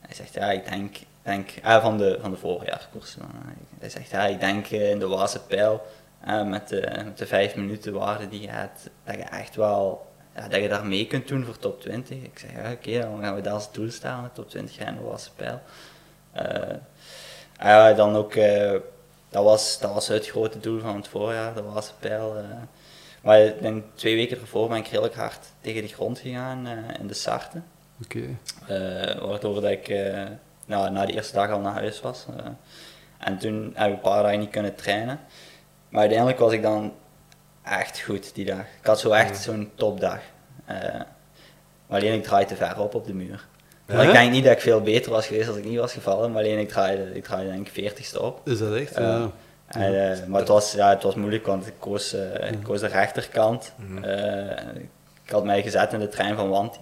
Hij zegt ja, ik denk, denk ah, van, de, van de voorjaarkoers. dan. Hij zegt ja, ik denk eh, in de Waalse pijl eh, met, de, met de vijf minuten waarde die je hebt, dat je echt wel ja, dat je daar mee kunt doen voor top 20. Ik zeg ja, oké, dan gaan we dat als doel stellen, top 20 rijden in de Waalse pijl. Eh, ah ja, dan ook, eh, dat, was, dat was het grote doel van het voorjaar, de Waalse pijl. eh. maar twee weken ervoor ben ik redelijk hard tegen de grond gegaan in de Sarten. Oké. Eh, waardoor dat ik nou, na de eerste dag al naar huis was. en toen heb ik een paar dagen niet kunnen trainen. Maar uiteindelijk was ik dan echt goed die dag. Ik had zo echt zo'n topdag. Eh, alleen ik draaide te ver op op de muur. Maar Ja? ik denk niet dat ik veel beter was geweest als ik niet was gevallen, maar alleen ik draaide, ik draaide denk ik 40ste op. Is dat echt? Ja. Ja. En, eh, maar het was, ja, het was moeilijk, want ik koos, eh, ik koos de rechterkant. Eh, ik had mij gezet in de trein van Wanti.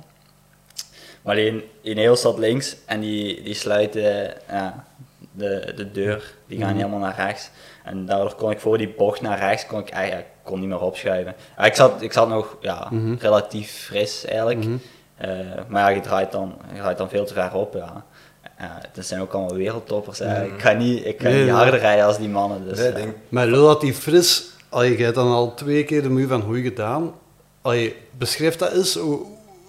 Maar alleen, Ineo zat links en die, die sluiten ja, de, de deur. Die gaan Mhm. helemaal naar rechts. En daardoor kon ik voor die bocht naar rechts, kon ik eigenlijk kon niet meer opschuiven. Ja, ik, zat, ik zat nog ja, Mhm. relatief fris eigenlijk. Mhm. Eh, maar ja, je draait, dan, je draait dan veel te ver op. Ja. Het zijn ook allemaal wereldtoppers. hè. Ik ga niet, ik ga Nee, niet nee. harder rijden als die mannen. Dus, Nee, ja. denk, Maar relatief fris, allee, je hebt dan al twee keer de muur van Hoei gedaan. Allee, beschrijf dat eens. hoe-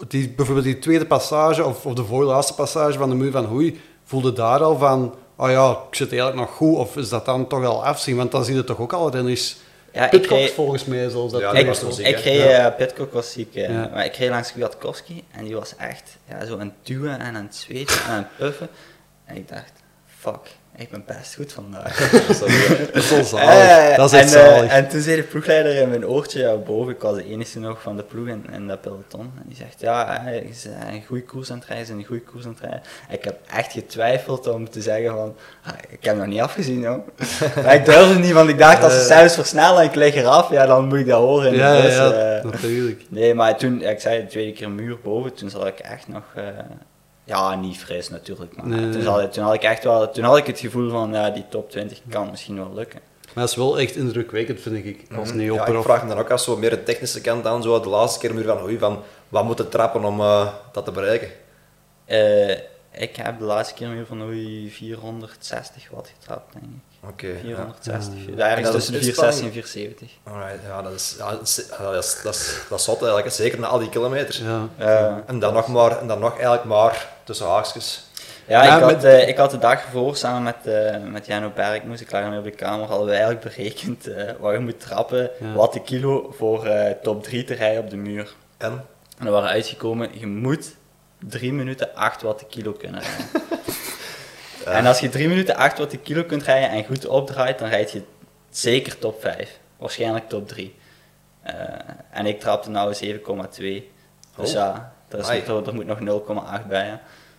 Die, bijvoorbeeld die tweede passage, of, of de voorlaatste passage van de muur van Hoei, voelde daar al van, oh ja, ik zit eigenlijk nog goed, of is dat dan toch al afzien? Want dan zie je toch ook al renners. Ja, ik Pitcock reed- volgens mij, zoals dat Ja, ik, was ik hè? reed Ja. eh, Pitcock was ziek, eh, Ja. maar ik reed langs Kwiatkowski en die was echt ja, zo aan het duwen en aan het zweten en aan het puffen. En ik dacht, fuck, ik ben best goed vandaag. [laughs] dat is wel zalig. [laughs] Eh, dat is en, echt eh, zalig. en toen zei de ploegleider in mijn oortje ja, boven, ik was de enige nog van de ploeg in, in dat peloton. En die zegt, ja, hij is eh, een goede koers aan het rijden, een goede koers aan het rijden. Ik heb echt getwijfeld om te zeggen van, ah, ik heb nog niet afgezien, joh. [laughs] maar ik durfde niet, want ik dacht, als ze Eh. zelfs versnellen en ik lig eraf, ja, dan moet ik dat horen ja, ja, eh. natuurlijk. Nee, maar toen, ik zei de tweede keer muur boven, toen zat ik echt nog, eh, ja, niet fris natuurlijk, maar Nee, toen, had ik echt wel, toen had ik het gevoel van, ja, die top 20 kan misschien wel lukken. Maar dat is wel echt indrukwekkend, vind ik, als Ja, ik vraag me dan ook af, zo meer de technische kant aan, zo de laatste keer meer van, oei, van wat moet het trappen om eh, dat te bereiken? Eh, ik heb de laatste keer meer van oei 460 watt getrapt, denk ik. Oké. ja. 460. Ja. Tussen is 460 en 470. Alright, ja, dat is, ja, dat is, dat is, dat is, dat is zot eigenlijk, hè. zeker na al die kilometers. Ja. Eh, En dan nog maar, en dan nog eigenlijk maar tussen haakjes. Ja, Ja, ik, had, met- eh, ik had de dag ervoor samen met, eh met Jano Berg, moest ik langer op de kamer, hadden we eigenlijk berekend eh wat je moet trappen, Ja. wat de kilo voor eh, top 3 te rijden op de muur. En? En we waren uitgekomen, je moet 3 minuten 8 watt de kilo kunnen rijden. [laughs] En als je 3 minuten 8 watt de kilo kunt rijden en goed opdraait, dan rijd je zeker top 5. Waarschijnlijk top 3. Eh, en ik trapte nou 7,2. Dus Oh. ja, er, is, er, moet nog 0,8 bij. Hè.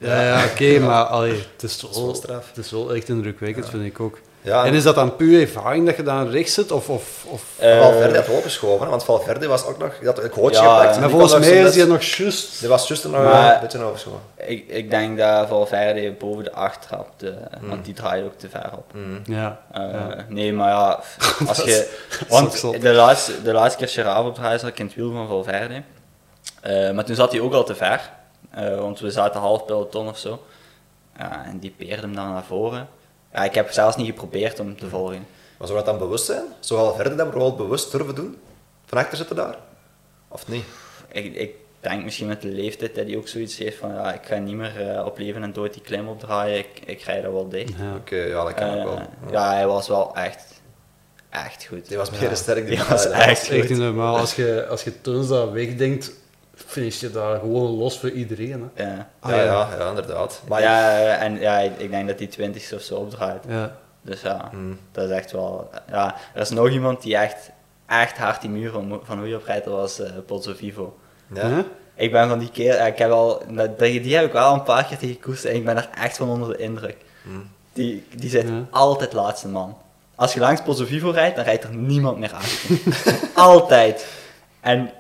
Ja, ja, oké, maar allee, het, is Dat wel wel, straf. het is wel echt indrukwekkend, vind ik ook. Ja, En is dat dan puur ervaring dat je dan rechts zit? Of, of, of... Eh, Valverde had opgeschoven, want Valverde was ook nog, die had een coach Ja, gepakt. Maar volgens mij is net- nog juist... Die was juist nog Maar- een beetje overschoven. Ik, ik denk dat Valverde boven de 8 trapt, eh, want die draait ook te ver op. Mm. Ja. Eh, Ja. Nee, maar ja, [laughs] als Dat je... Want de laatste, de laatste keer Gerard opdraaide zat ik in het wiel van Valverde. Eh, maar toen zat hij ook al te ver, eh, want we zaten half peloton of zo. Ja, en die peerde hem dan naar voren. Ja, ik heb zelfs niet geprobeerd om te volgen. Maar zou dat dan bewust zijn? Zou Valverde dat bijvoorbeeld bewust durven doen? Van achter zitten daar? Of niet? Ik, ik denk misschien met de leeftijd dat hij ook zoiets heeft van ja, ik ga niet meer eh, op leven en dood die klim opdraaien, ik, ik rij er wel dicht. Ja. Oké, ja, dat kan ook Eh, wel. ja, hij was wel echt, echt goed. Die was meer sterk. Die was ja, echt Dat is echt goed. niet normaal. Als je, als je toen dat wegdenkt, finish je daar gewoon los voor iedereen. Hè. Ja. Ah, ja, ja. ja, ja, inderdaad. Maar ja, en ja, ik denk dat hij 20 of zo opdraait. Ja. Dus ja, Mm. dat is echt wel. Ja, er is nog iemand die echt, echt hard die muur van, van hoe je oprijdt, dat was eh Pozzo Vivo. Ja. Ik ben van die keer, ja, ik heb al, dat- die, die heb ik wel een paar keer tegen gekoest en ik ben er echt van onder de indruk. Mm. Die, die zit Ja. altijd laatste man. Als je langs Pozzo Vivo rijdt, dan rijdt er niemand meer achter. [laughs] altijd. En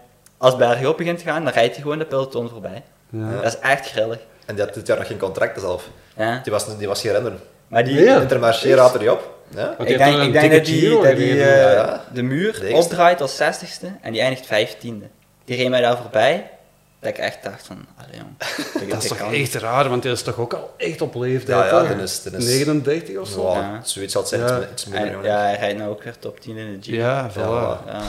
als bergop begint te gaan, dan rijdt hij gewoon de peloton voorbij. Ja. Dat is echt grillig. En die had dit jaar nog geen contract zelf. Ja. Die was, die was geen renner. Maar die, Ja. Intermarché raad er die op. Ja? Ik denk, ik dat die, dat die eh, ja. de muur De opdraait als 60ste en die eindigt 15e. Die reed mij daar voorbij, dat ik echt dacht van, allee jong. [laughs] Dat, is toch kan niet. echt raar, want die is toch ook al echt op leeftijd. Ja, dan is- dan is- 39 of zo. Ja. Zoiets zal het zijn, Ja. iets, minder. En, jongen. ja, hij rijdt nou ook weer top 10 in de G. Ja, voilà. Ja.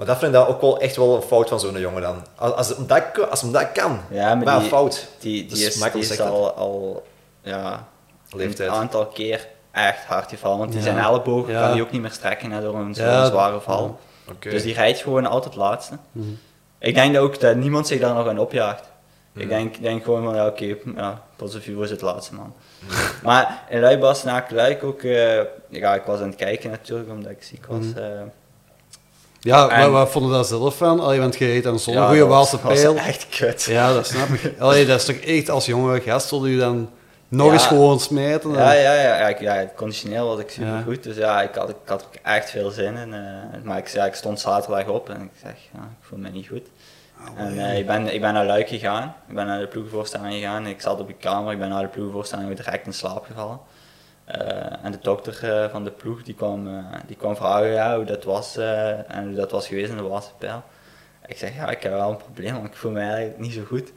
Maar dat vind ik ook wel echt wel een fout van zo'n jongen dan. Als, als, hem dat, kan- als hem dat kan, Ja, maar maar een fout. Die, Dus die is, die is al, al ja, Leeftijd. een aantal keer echt hard gevallen. Want die Ja. zijn ellebogen Ja. kan hij ook niet meer strekken hè, door een, Ja, zware val. Dus die rijdt gewoon altijd laatste. Mhm. Ik denk dat ook dat niemand zich daar nog aan opjaagt. Mhm. Ik denk, denk gewoon van, ja oké, ja, Pozzovivo is het laatste man. Maar in Luibas na Luik ook, eh, ja, ik was aan het kijken natuurlijk, omdat ik ziek was. Mhm. eh. Ja, En- maar wat vonden dat zelf van? Allee, want je heet dan zo'n Ja, goede Waalse pijl. echt kut. Ja, dat snap ik. [laughs] Allee, dat is toch echt als jonge gast wil je dan nog Ja. eens gewoon smijten. Ja, ja, ja, ja, ja, het conditioneel was ik super Ja. goed, dus ja, ik had, ik had ook echt veel zin in. eh, maar ik, ja, ik stond zaterdag op en ik zeg, ja, ik voel me niet goed. en eh, ik, ben, ik ben naar Luik gegaan, ik ben naar de ploegvoorstelling gegaan, ik zat op de kamer, ik ben naar de ploegvoorstelling weer direct in slaap gevallen. Eh, en de dokter eh, van de ploeg die kwam, eh, die kwam vragen ja, hoe dat was en hoe dat was geweest in de Wassenpijl. Ik zeg ja, ik heb wel een probleem, want ik voel me eigenlijk niet zo goed.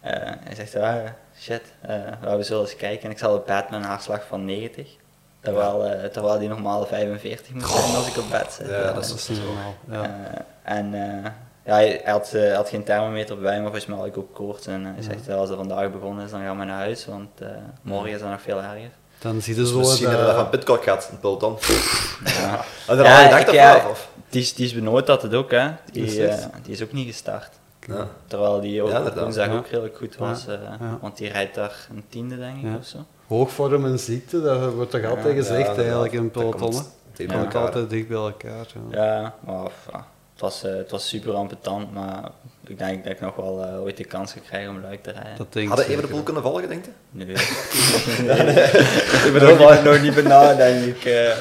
Hij zegt ja, shit, we zullen eens kijken. En ik zat op bed met een hartslag van 90. Terwijl, eh, terwijl die normale 45 moet zijn als ik op bed zit. Ja, dat is- Dat is niet normaal. Ja. En ja, hij had, had geen thermometer bij, maar volgens mij had ik ook koorts. En hij zegt, als het vandaag begonnen is, dan gaan we naar huis, want morgen is dat nog veel erger. Dan zie je zo... Misschien dat- dat dat van Pitcock had, een peloton. [laughs] Ja. Had er Ja, gedacht ja, of? Die is, die is benoemd dat het ook, hè. Die, eh, die is ook niet gestart. Ja. Terwijl die ook Ja, woensdag Ja. ook redelijk goed was. eh, Ja. Want die rijdt daar een tiende, denk ik, Ja. of zo. Hoogvorm en ziekte, dat wordt toch altijd gezegd Ja, eigenlijk in pelotonnen. komt elkaar. altijd dicht bij elkaar. Ja. Ja, maar ja, het, was, eh, het was super ambetant, maar ik denk dat ik nog wel eh, ooit de kans ga krijgen om Luik te rijden. Dat denk ik Hadden zeker. Evenepoel kunnen volgen, denk je? Nee. [laughs] ik ben er nog, nog niet benauwd, denk ik. eh.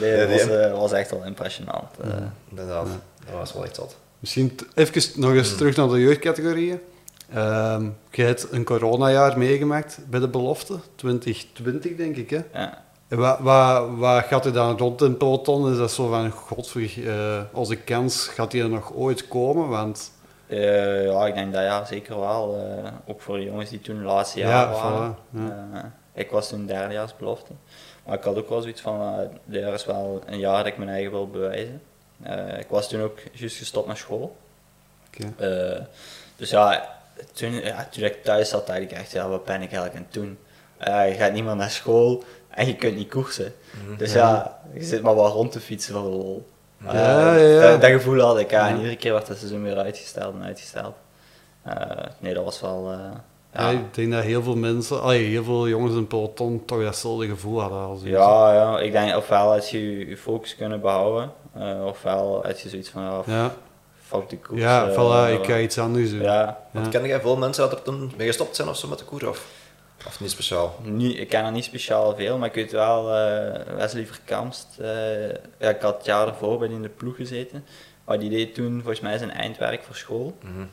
nee, Ja, dat was, eh, echt wel impressionant. eh. Inderdaad. Dat was wel echt zot. Misschien even nog eens terug naar de jeugdcategorieën. Ehm je hebt een coronajaar meegemaakt bij de belofte, 2020 denk ik. Hè? Ja. Wat, wat, wat gaat er dan rond in peloton? Is dat zo van, godver, eh, onze kans, gaat die er nog ooit komen? Want Eh, ja, ik denk dat ja, zeker wel. eh, ook voor de jongens die toen het laatste Ja, jaar waren. voilà, ja. Eh, ik was toen derdejaarsbelofte. Maar ik had ook wel zoiets van, uh, dit is wel een jaar dat ik mijn eigen wil bewijzen. Eh, ik was toen ook juist gestopt met school. oké. Eh, dus ja toen, ja, toen ik thuis zat, dacht ik echt, ja, wat ben ik eigenlijk aan het doen? Eh, je gaat niet meer naar school en je kunt niet koersen. Dus ja, je zit maar wel rond te fietsen voor de lol. Eh, Ja, ja, ja. Dat, dat gevoel had ik, ja. En iedere keer werd het seizoen weer uitgesteld en uitgesteld. Eh, nee, dat was wel... eh, Ja, ja. ik denk dat heel veel mensen, allee, heel veel jongens in peloton toch datzelfde gevoel hadden als. Ja, ja, ik denk ofwel als je je- focus kunnen behouden, eh, ofwel als je zoiets van, ja, Ja, fuck de koers. ja voilà, ik ga iets anders doen. Ja, Ja. Ken jij veel mensen dat er toen mee gestopt zijn of zo met de koer? Of, of niet speciaal? niet, ik ken er niet speciaal veel, maar ik weet wel, eh, Wesley Verkamst, eh, ja, ik had het jaar ervoor bij in de ploeg gezeten, maar die deed toen volgens mij zijn eindwerk voor school. Mhm.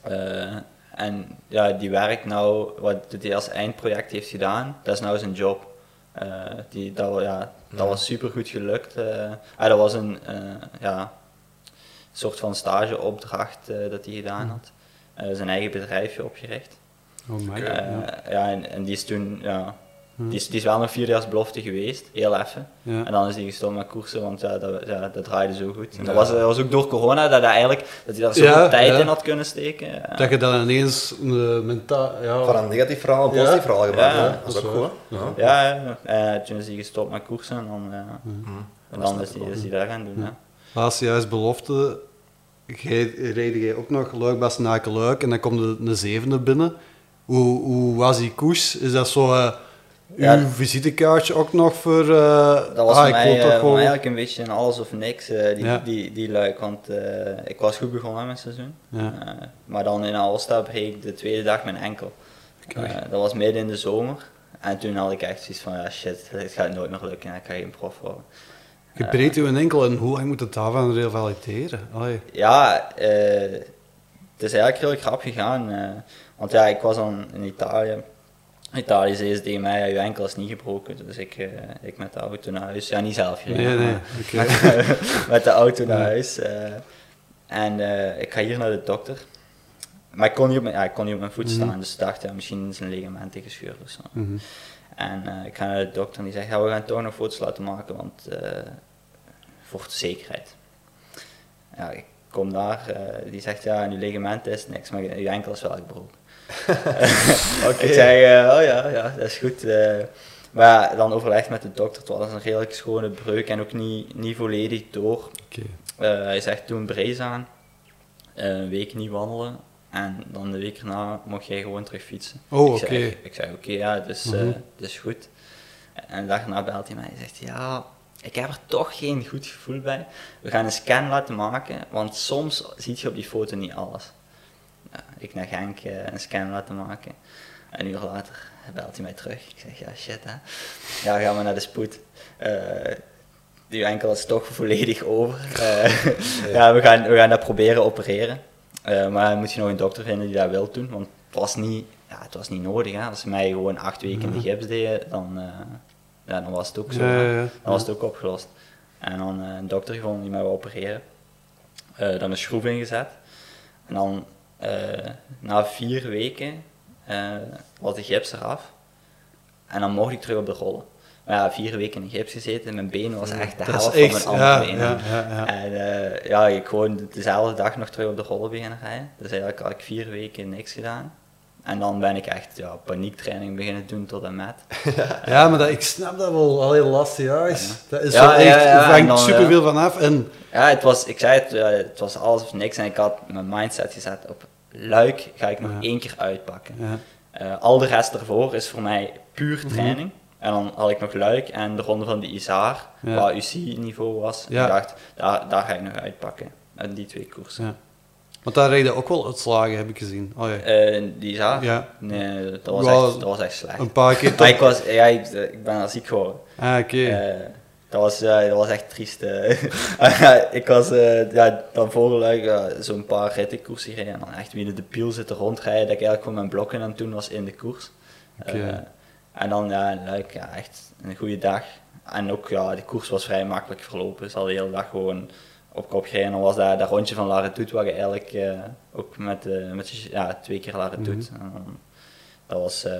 Eh, en ja, die werkt nou, wat hij als eindproject heeft gedaan, dat is nou zijn job. Eh, die, dat, ja, dat Ja. was super goed gelukt. eh. Ah, dat was een eh, ja, soort van stageopdracht eh, dat hij gedaan had. Eh, zijn eigen bedrijfje opgericht. Oh my god, Eh, ja. ja, en, en die is toen, ja, Hm. die is, die is wel nog vierjaarsbelofte geweest, heel even. Ja. En dan is hij gestopt met koersen, want ja, dat, ja, dat draaide zo goed. En dat, was, dat was ook door corona dat hij eigenlijk dat hij daar zoveel Ja, tijd ja. in had kunnen steken. Ja. Dat je dan ineens een mentaal... Ja, Van een negatief verhaal een Ja. positief verhaal gemaakt. Ja, hè? dat dat is ook goed. Ja. Ja, ja. Eh, toen is hij gestopt met koersen en dan, ja. Mhm. en dan is hij, is hij daar gaan doen. Laatste juist belofte, jij- reed jij ook nog Luik, Bastenaken, Luik en dan komt de, de zevende binnen. Hoe, hoe was die koers? Is dat zo eh, Ja. uw visitekaartje ook nog voor... eh, Dat was ah, mij, eh, gewoon- mij eigenlijk een beetje een alles of niks, die, Ja. die, die luik. Want ik was goed begonnen met het seizoen. Ja. Maar dan in Alsta breek ik de tweede dag mijn enkel. Dat was midden in de zomer. En toen had ik echt zoiets van, ja shit, het gaat nooit meer lukken, ik ga geen prof worden. Je breekt u een enkel en hoe lang moet het daarvan revalideren? Allee. Ja, het is eigenlijk heel grap gegaan. Want ja, ik was dan in Italië. Italië zei ze tegen mij, ja, je enkel is niet gebroken. Dus ik, eh, ik met de auto naar huis. Ja, niet zelf gereden, Nee, nee, maar [laughs] oké. met de auto naar Ja. huis. eh, en eh, ik ga hier naar de dokter. Maar ik kon niet op mijn, ja, ik kon niet op mijn voet Mhm. staan. Dus ik dacht, ja, misschien is een ligamenten gescheurd of zo. Mhm. En ik ga naar de dokter en die zegt, ja, we gaan toch nog foto's laten maken, want voor de zekerheid. Ja, ik kom daar, die zegt, ja, je ligament is niks, maar je enkel is wel gebroken. [laughs] Ik zeg, eh, oh ja, ja, dat is goed. eh. maar dan overlegd met de dokter, het was een redelijk schone breuk en ook niet, niet volledig door. Oké. Eh, hij zegt, doe een brace aan, een week niet wandelen en dan de week erna mocht jij gewoon terug fietsen. Oh, Ik oké. ik zeg oké, ja, dus, dat is goed. En de dag erna belt hij mij en zegt, ja, ik heb er toch geen goed gevoel bij. We gaan een scan laten maken, want soms zie je op die foto niet alles. Ik naar Genk eh, een scan laten maken. Een uur later belt hij mij terug. Ik zeg, ja shit hè. Ja, gaan we naar de spoed. Eh, die enkel is toch volledig over. Eh, [laughs] ja, we gaan, we gaan dat proberen opereren. Maar dan moet je nog een dokter vinden die dat wil doen, want het was niet, ja, het was niet nodig. Hè. Als ze mij gewoon acht weken in de gips deden, dan, ja, dan was het ook zo. Ja, ja. Dan was het ook opgelost. En dan een dokter gevonden die mij wil opereren. Dan een schroef ingezet. En dan eh, na vier weken eh, was de gips eraf. En dan mocht ik terug op de rollen. Maar ja, vier weken in de gips gezeten, mijn been was echt de helft van mijn andere ja, ja, ja, ja. En eh, ja, ik gewoon dezelfde dag nog terug op de rollen beginnen rijden. Dus eigenlijk had ik vier weken niks gedaan. En dan ben ik echt ja, paniektraining beginnen doen tot en met. [laughs] Ja, maar dat, ik snap dat wel. De laatste jaar is, dat is Ja, wel ja, echt, ja, hangt dan, superveel van af. En Ja, het was, ik zei het, het was alles of niks. En ik had mijn mindset gezet op luik ga ik nog Ja. één keer uitpakken. Eh, al de rest ervoor is voor mij puur Mhm. training. En dan had ik nog luik en de ronde van de Isaar, Ja. waar UC-niveau was. Ja. Ik dacht, daar, daar ga ik nog uitpakken. En die twee koersen. ja. Want daar reden ook wel uitslagen, heb ik gezien. Oh, ja. Eh, die Isaar? Ja. Nee, dat was, echt, dat was echt slecht. Een paar keer Maar ik, was, ja, ik, ik ben al ziek geworden. Ah, oké. Eh, dat, was, eh, dat was echt triest. eh. [laughs] ik was eh, ja, dan voor Luik ja, zo'n paar rittenkoersen gereden en dan echt wie de piel zitten rondrijden. Dat ik eigenlijk gewoon mijn blokken aan het doen was in de koers. Eh, En dan ja, Luik, ja, echt een goede dag. En ook, ja, de koers was vrij makkelijk verlopen. Dus al de hele dag gewoon op kop gereden. En dan was dat, dat rondje van Laretoet, waar je eigenlijk eh, ook met, eh, met ja, twee keer Laretoet. En dan- dat was, eh,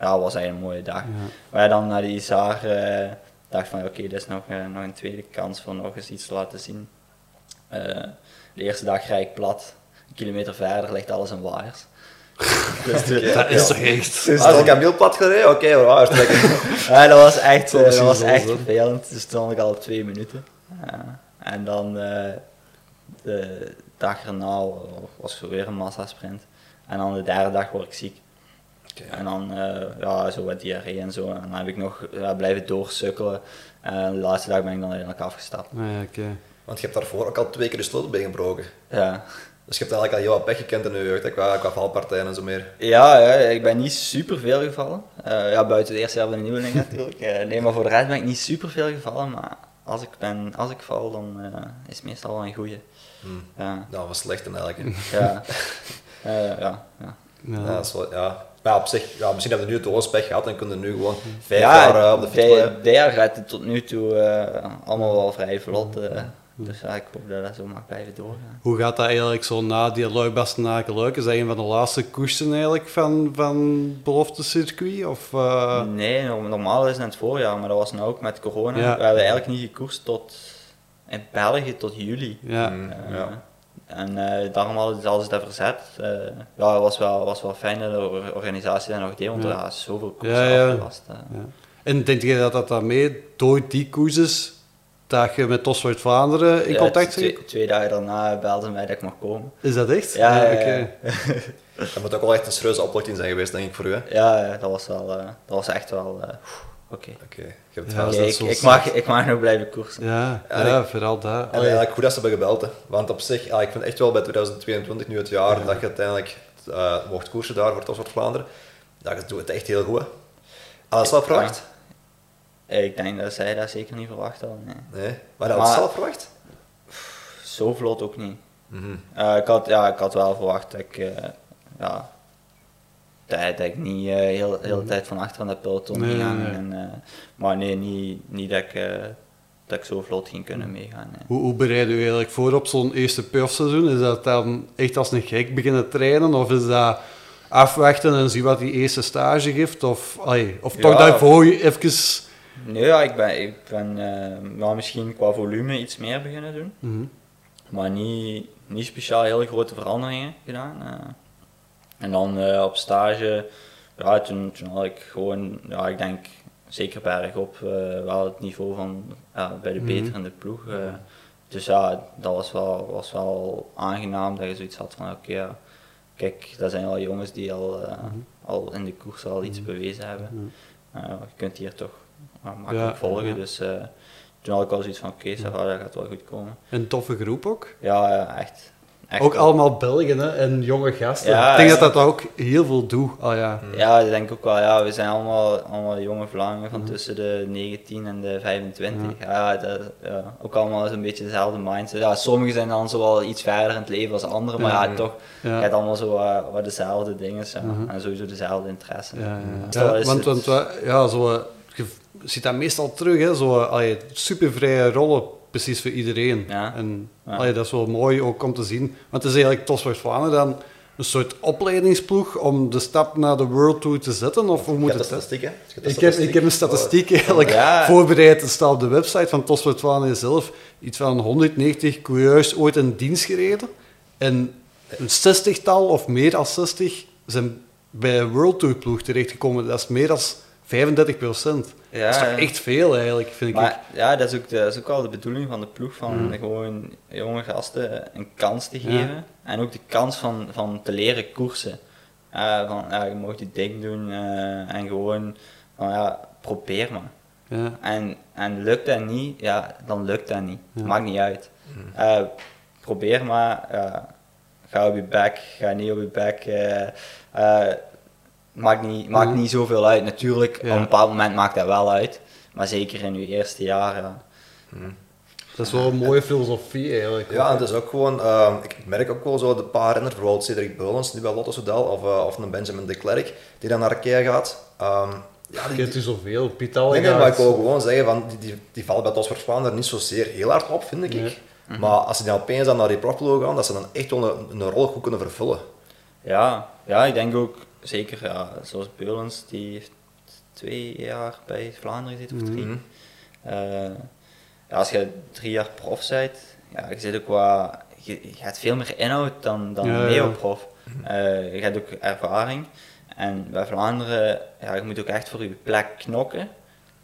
ja, was eigenlijk een mooie dag. Ja. Maar ja, dan naar die Isaar eh dacht van, oké, dit is nog, eh, nog een tweede kans voor nog eens iets te laten zien. Eh, de eerste dag rijd ik plat. Een kilometer verder ligt alles in waaiers. [laughs] dus de- Dat is toch echt... Dus als ik aan wiel plat gereden, oké, okay, trekken. [laughs] ja, dat was echt, eh, dat was zo echt vervelend. Dus toen stond ik al op twee minuten. En dan eh, de dag erna was er weer een massasprint. En dan de derde dag word ik ziek. En dan eh, ja, zo wat diarree en zo. En dan heb ik nog blijven doorsukkelen. En de laatste dag ben ik dan eigenlijk afgestapt. Ah, ja, oké. Want je hebt daarvoor ook al twee keer de sleutelbeen gebroken. Ja. Dus je hebt eigenlijk al heel wat pech gekend in je jeugd, hè, qua, qua valpartijen en zo meer. Ja, ja, ik ben niet super veel gevallen. Eh, ja, buiten het eerste jaar van de nieuweling [laughs] natuurlijk. Eh, nee, maar voor de rest ben ik niet super veel gevallen. Maar als ik, ben, als ik val, dan eh, is het meestal wel een goeie. Hmm. Ja, Nou, wat slecht dan eigenlijk. ja. [laughs] Eh, ja, ja. Ja. Ja, dat is wel- ja. Maar ja, op zich, ja, misschien hebben we nu het oorspech gehad en kunnen nu gewoon vijf ja, jaar eh, op de fiets blijven. bij gaat het tot nu toe eh, allemaal wel vrij vlot. eh. dus ja, ik hoop dat dat zo mag blijven doorgaan. Hoe gaat dat eigenlijk zo na die Luik Bastenaken Luik? Is dat een van de laatste koersen eigenlijk van, van belofte circuit? Of, eh, Nee, no- normaal is het het voorjaar, maar dat was nou ook met corona. Ja. We hebben eigenlijk niet gekoerst tot in België tot juli. ja. Mm, ja. En eh, daarom hadden ze alles dat verzet. Eh, ja, het was wel, was wel fijn dat de or- organisatie dat nog deed, want Ja. er is zoveel koersen Ja, ja. afgelast. eh. Ja. En denk je dat dat daarmee, door die koerses, dat je met Tosvoort Vlaanderen in Ja, contact twee, bent? twee dagen daarna belden mij dat ik mag komen. Is dat echt? Ja, ja, oké. ja. [laughs] Dat moet ook wel echt een serieuze opluchting zijn geweest, denk ik, voor u. hè? Ja, ja, dat was wel, eh, dat was echt wel, oké. Ja, ik, ik, mag, ik mag nog blijven koersen. Ja, Ja, ja, ik- vooral dat. En eigenlijk goed dat ze hebben gebeld. Hè. Want op zich, ja, ik vind echt wel bij 2022 nu het jaar dat je uiteindelijk eh, mocht koersen daar voor Tosfort Vlaanderen. Dat je doet het echt heel goed. Alles wel verwacht? Eh, Ik denk dat zij dat zeker niet verwacht hadden. Nee. Nee. Maar dat had je Maar- zelf verwacht? Zo vlot ook niet. Mhm. Eh, ik, had, ja, ik had wel verwacht dat ik, eh, ja, dat, dat ik niet eh heel, heel de tijd van achter aan dat peloton Nee, ging nee, hangen. nee. En, eh, maar nee, niet, niet dat, ik, eh, dat ik zo vlot ging kunnen meegaan. nee. Hoe, hoe bereid u eigenlijk voor op zo'n eerste profseizoen? Is dat dan echt als een gek beginnen trainen? Of is dat afwachten en zien wat die eerste stage geeft? Of, allee, of toch Ja. daarvoor je even... Nee, ja, ik ben, ik ben ja, misschien qua volume iets meer beginnen doen. Mhm. Maar niet, niet speciaal hele grote veranderingen gedaan. En dan eh, op stage, ja, toen, toen had ik gewoon, ja, ik denk zeker bergop, eh wel het niveau van ja, bij de Mhm. beterende ploeg. eh. dus ja, dat was wel, was wel aangenaam dat je zoiets had van, oké, ja, kijk, dat zijn wel jongens die al, Mhm. al in de koers al iets bewezen hebben. Je kunt hier toch makkelijk Ja, volgen, ja. dus toen had ik al zoiets van, oké, va, dat gaat wel goed komen. Een toffe groep ook. Ja, ja, echt. Echt Ook wel. allemaal Belgen hè? en jonge gasten. Ja, ik denk ja. dat dat ook heel veel doet. Oh, ja. Ja, dat denk ik ook wel. Ja, we zijn allemaal, allemaal jonge Vlamingen van tussen de 19 en de 25. Ja, dat, ja ook allemaal zo'n beetje dezelfde mindset. Ja, sommigen zijn dan zo wel iets verder in het leven als anderen, maar ja, Ja. toch, Ja. je hebt allemaal zo wat, wat dezelfde dingen ja, Mhm. en sowieso dezelfde interesse. Ja, ja, is want, het- want wa- ja, zo, eh, je ziet dat meestal terug, hè, zo, eh, allee, supervrije rollen, precies voor iedereen. Ja. En Ja. allee, dat is wel mooi ook om te zien. Want het is eigenlijk Vlaanderen dan een soort opleidingsploeg om de stap naar de World Tour te zetten? Of hoe moet het? statistiek, hè? Ik heb, ik heb een statistiek eigenlijk Ja. voorbereid. Het staat op de website van Vlaanderen zelf. Iets van 190 coureurs ooit in dienst gereden. En een zestigtal of meer dan 60 zijn bij een World Tour ploeg terechtgekomen. Dat is meer dan 35 procent. Ja, dat is toch echt veel eigenlijk, vind ik. Maar ja, dat is, ook de, dat is ook wel de bedoeling van de ploeg, van Mhm. gewoon jonge gasten een kans te Ja. geven. En ook de kans van, van te leren koersen. Van, ja, je mag je ding doen eh, en gewoon, van, ja, probeer maar. Ja. En, en lukt dat niet, ja, dan lukt dat niet. Ja. Maakt niet uit. Eh, probeer maar, ga op je bek, ga niet op je bek. Maakt niet, maakt Mhm. niet zoveel uit. Natuurlijk, Ja. op een bepaald moment maakt dat wel uit. Maar zeker in je eerste jaar, ja. Dat is wel een mooie filosofie eigenlijk. Ja, en het is ook gewoon, ehm, ik merk ook wel zo de paar renners, bijvoorbeeld Cedric Beulens, die bij Lotto Soudal, of, eh, of een Benjamin de Klerk, die dan naar Ikea gaat. Ehm, ja, die, kent u zoveel. Piet Nee, nee, maar ik wil gewoon zeggen, van, die, die, die vallen bij Tos Vlaanderen niet zozeer heel hard op, vind ik. Nee. Maar als ze dan opeens dan naar die profploeg gaan, dat ze dan echt wel een, een rol goed kunnen vervullen. Ja, ja, ik denk ook zeker, ja, zoals Beulens, die heeft twee jaar bij Vlaanderen gezeten, of drie. Mhm. Eh, ja, als je drie jaar prof bent, ja, je, zit ook wat, je, je hebt veel meer inhoud dan, dan Ja, neoprof. Eh, je hebt ook ervaring. En bij Vlaanderen, ja, je moet ook echt voor je plek knokken.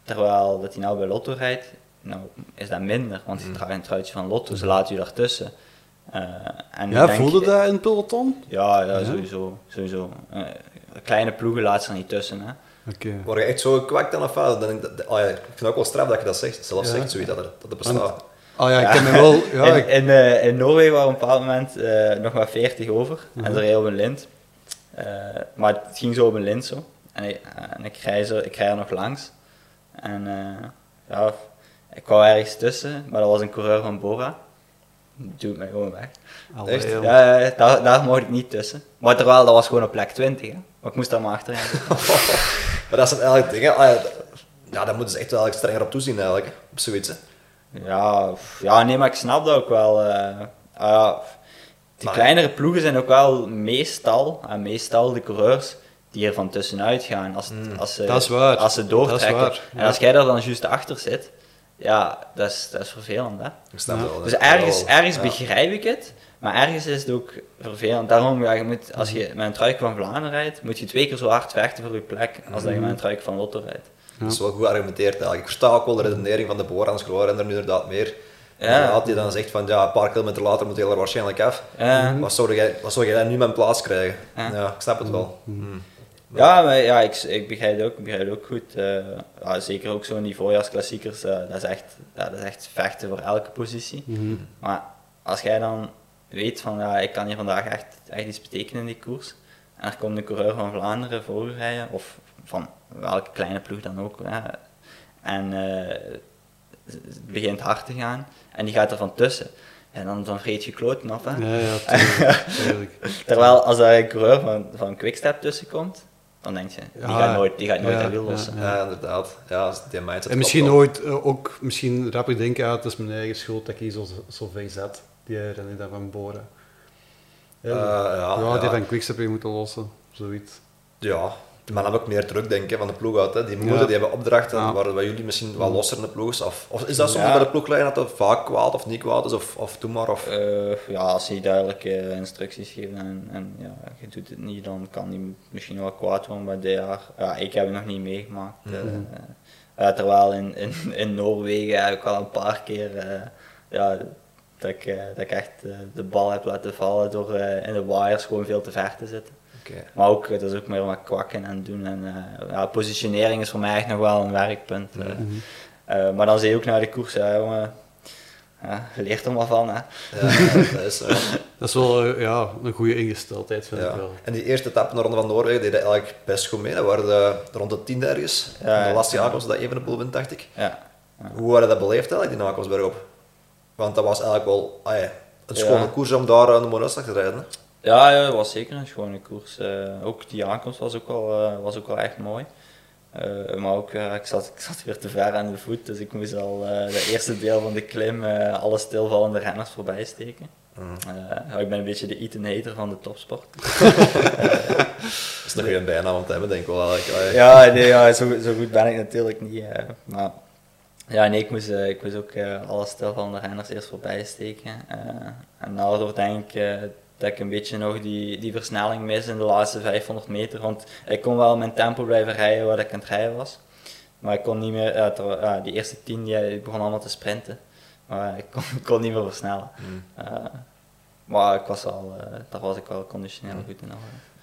Terwijl dat hij nou bij Lotto rijdt, nou is dat minder, want je draagt een truitje van Lotto, ze laten je daartussen. Eh, en Ja, voelde dat in het peloton? Ja, ja, Ja? sowieso. sowieso. Kleine ploegen laten ze er niet tussen. Hè. Oké. Word je echt zo gekwakt dan of wat? Dan oh ja, ik vind het ook wel straf dat je dat zegt, zelf Ja. zegt, zoiets, dat, er, dat het bestaat. Ah ja, ik ken me wel... [laughs] Ja, in, in, eh, in Noorwegen waren we op een bepaald moment eh, nog maar 40 over Mhm. en ze reden op een lint. Eh, maar het ging zo op een lint zo. En ik, en ik, rij, zo, ik rij er nog langs. En eh, ja, ik kwam ergens tussen, maar dat was een coureur van Bora. Die duwt mij gewoon weg. Allee, Echt? joh. Ja, ja, daar, daar mocht ik niet tussen. Maar terwijl, dat was gewoon op plek 20. Hè. Maar ik moest daar maar achterin. [laughs] Maar dat zijn eigenlijk dingen, ah ja, daar moeten ze echt wel strenger op toezien eigenlijk, hè, op zoiets. Hè. Ja, ja, nee, maar ik snap dat ook wel. eh. Ah ja, die Maar- kleinere ploegen zijn ook wel meestal, en meestal de coureurs die er van tussenuit gaan als, Mm. als, ze, Dat is waar. als ze doortrekken. Dat is waar, En als jij daar dan juist achter zit, ja, dat is, dat is vervelend. Hè? Ik snap Ja. het wel. Dus ergens, ergens ja. begrijp ik het, maar ergens is het ook vervelend. Daarom, ja, je moet, als je met een truik van Vlaanderen rijdt, moet je twee keer zo hard vechten voor je plek als dat je met een truik van Lotto rijdt. Dat is wel goed geargumenteerd eigenlijk. Ik versta ook wel de redenering van de Borans en er nu inderdaad meer. Ja. Inderdaad, die dan zegt van ja, een paar kilometer later moet hij er waarschijnlijk af. Ja. Wat zou jij, wat zou jij dan nu mijn plaats krijgen? Ja. Ja, ik snap het wel. Ja, maar ja, ik, ik begrijp het ook, ik begrijp het ook goed. Eh, ja, zeker ook zo in die voorjaarsklassiekers, eh, dat, is echt, ja, dat is echt vechten voor elke positie. Mhm. Maar als jij dan weet van, ja, ik kan hier vandaag echt, echt iets betekenen in die koers, en er komt een coureur van Vlaanderen voor je rijden, of van welke kleine ploeg dan ook, hè, en eh, het begint hard te gaan, en die gaat er van tussen, en dan, dan vreet je kloten af. Hè? Ja, ja, [laughs] tuurlijk. tuurlijk. Terwijl als daar een coureur van, van Quickstep tussen komt, dan denk je, die Ja, gaat nooit, die gaat nooit ja, dat wiel ja, lossen. Ja, inderdaad. Ja, als die mindset En misschien ooit eh, ook misschien rapper denken, ah, het is mijn eigen schuld dat ik hier zo, zo ver zet. Die René daar van Boren. Ja, wel. Eh, ja, ja, die ja. van Quickstep weer moeten lossen. Zoiets. Ja, maar dan heb ik meer druk denk ik, van de ploeg uit. Hè. Die moeten, Ja. die hebben opdrachten Ja. waar jullie misschien wat losser in de ploeg is. Of, of is dat soms Ja. bij de ploegleider dat het vaak kwaad of niet kwaad is? Of, of doe maar. Of... Eh, ja, als hij duidelijke instructies geeft en, en ja, je doet het niet, dan kan hij misschien wel kwaad worden bij dit jaar. Ja, ik heb het nog niet meegemaakt. eh, eh, terwijl in, in, in Noorwegen heb ik al een paar keer eh, ja, dat, ik, eh, dat ik echt eh, de bal heb laten vallen door eh, in de wires gewoon veel te ver te zitten. Oké. Maar ook, dat is ook meer wat kwakken en doen. En, eh, ja, positionering is voor mij echt nog wel een werkpunt. eh. Mhm. Maar dan zie je ook naar de koers, ja, jongen, ja, je leert er maar van. Hè. Ja, dat is zo. [laughs] Dat is wel ja, een goede ingesteldheid, vind ik Ja. wel. En die eerste etappe in de Ronde van Noorwegen deden eigenlijk best goed mee. Dat waren de, rond de tiende ergens. Ja, de laatste was dat even de boel wint, dacht ik. Ja. Hoe waren dat beleefd eigenlijk, die Nakelsberg op? Want dat was eigenlijk wel ah ja, een schone Ja. koers om daar aan de Moerasdag te rijden. hè. Ja, ja, het was zeker een schone koers. Eh, ook die aankomst was ook wel, eh, was ook wel echt mooi. Eh, maar ook, ik, zat, ik zat weer te ver aan de voet, dus ik moest al het eerste deel van de klim alle stilvallende renners voorbij steken. Mm. Ik ben een beetje de Ethan Hater van de topsport. [laughs] Dat is nog geen bijnaam om te hebben, denk ik wel. Eigenlijk. Ah, Ja, nee, ja, zo, zo goed ben ik natuurlijk niet. maar ja, nee, ik moest, eh, ik moest ook eh, alle stilvallende renners eerst voorbij steken. eh, en daardoor denk ik dat ik een beetje nog die, die versnelling mis in de laatste 500 meter. Want ik kon wel mijn tempo blijven rijden waar ik aan het rijden was. Maar ik kon niet meer, ter- die eerste 10 die, die begon allemaal te sprinten. Maar [laughs] ik kon, kon niet meer versnellen. Mm. Maar ik was al, daar was ik wel conditioneel goed in.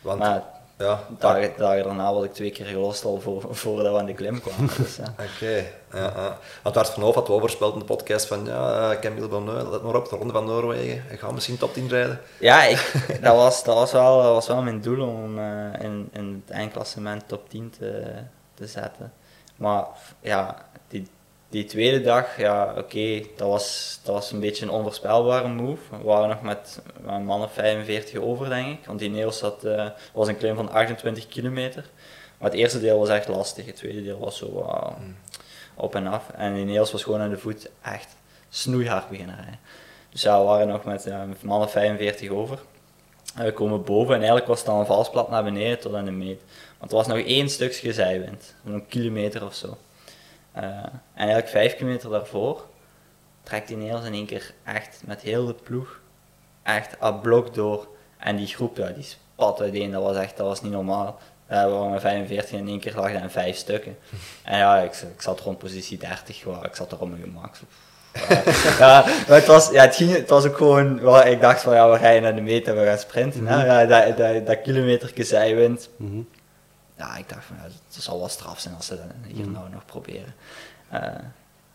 Want, Maar ja, dagen, dagen daarna was ik twee keer gelost al voor, voordat we aan de klim kwamen. [laughs] Dus, ja. Oké, ja, ja. Want Bart van Hoof had wel voorspeld in de podcast van ja, eh, Camille Bonneau, let maar op, de Ronde van Noorwegen. Hij gaat misschien top 10 rijden. Ja, ik, [laughs] dat, was, dat, was wel, dat was wel mijn doel om eh, in, in het eindklassement top 10 te, te zetten. Maar ja, die die tweede dag, ja, oké, dat, was, dat was een beetje een onvoorspelbare move. We waren nog met een man of 45 over, denk ik. Want die Neos had, eh, was een klim van 28 kilometer. Maar het eerste deel was echt lastig. Het tweede deel was zo uh, op en af. En die Neos was gewoon aan de voet echt snoeihard beginnen rijden. Dus ja, we waren nog met uh, man of 45 over. En we komen boven en eigenlijk was het dan een valsplat naar beneden tot aan de meet. Want er was nog één stukje zijwind, een kilometer of zo. Uh, en eigenlijk vijf kilometer daarvoor trekt die Nederlands in één keer echt met heel de ploeg echt a blok door. En die groep, ja, die spat uiteen, dat was echt, dat was niet normaal. Uh, we waren met 45 en in één keer lag in vijf stukken. [laughs] En ja, ik, ik zat rond positie 30, waar, ik zat er op mijn gemak. [laughs] ja, maar het was, ja, het, ging, het was ook gewoon, ik dacht van ja, we rijden naar de meet en we gaan sprinten. Mm -hmm. ja, dat, dat, dat kilometerke zijwind. Mm -hmm. Ja, ik dacht van ja, het zal wel straf zijn als ze dat hier mm nou nog proberen. Uh,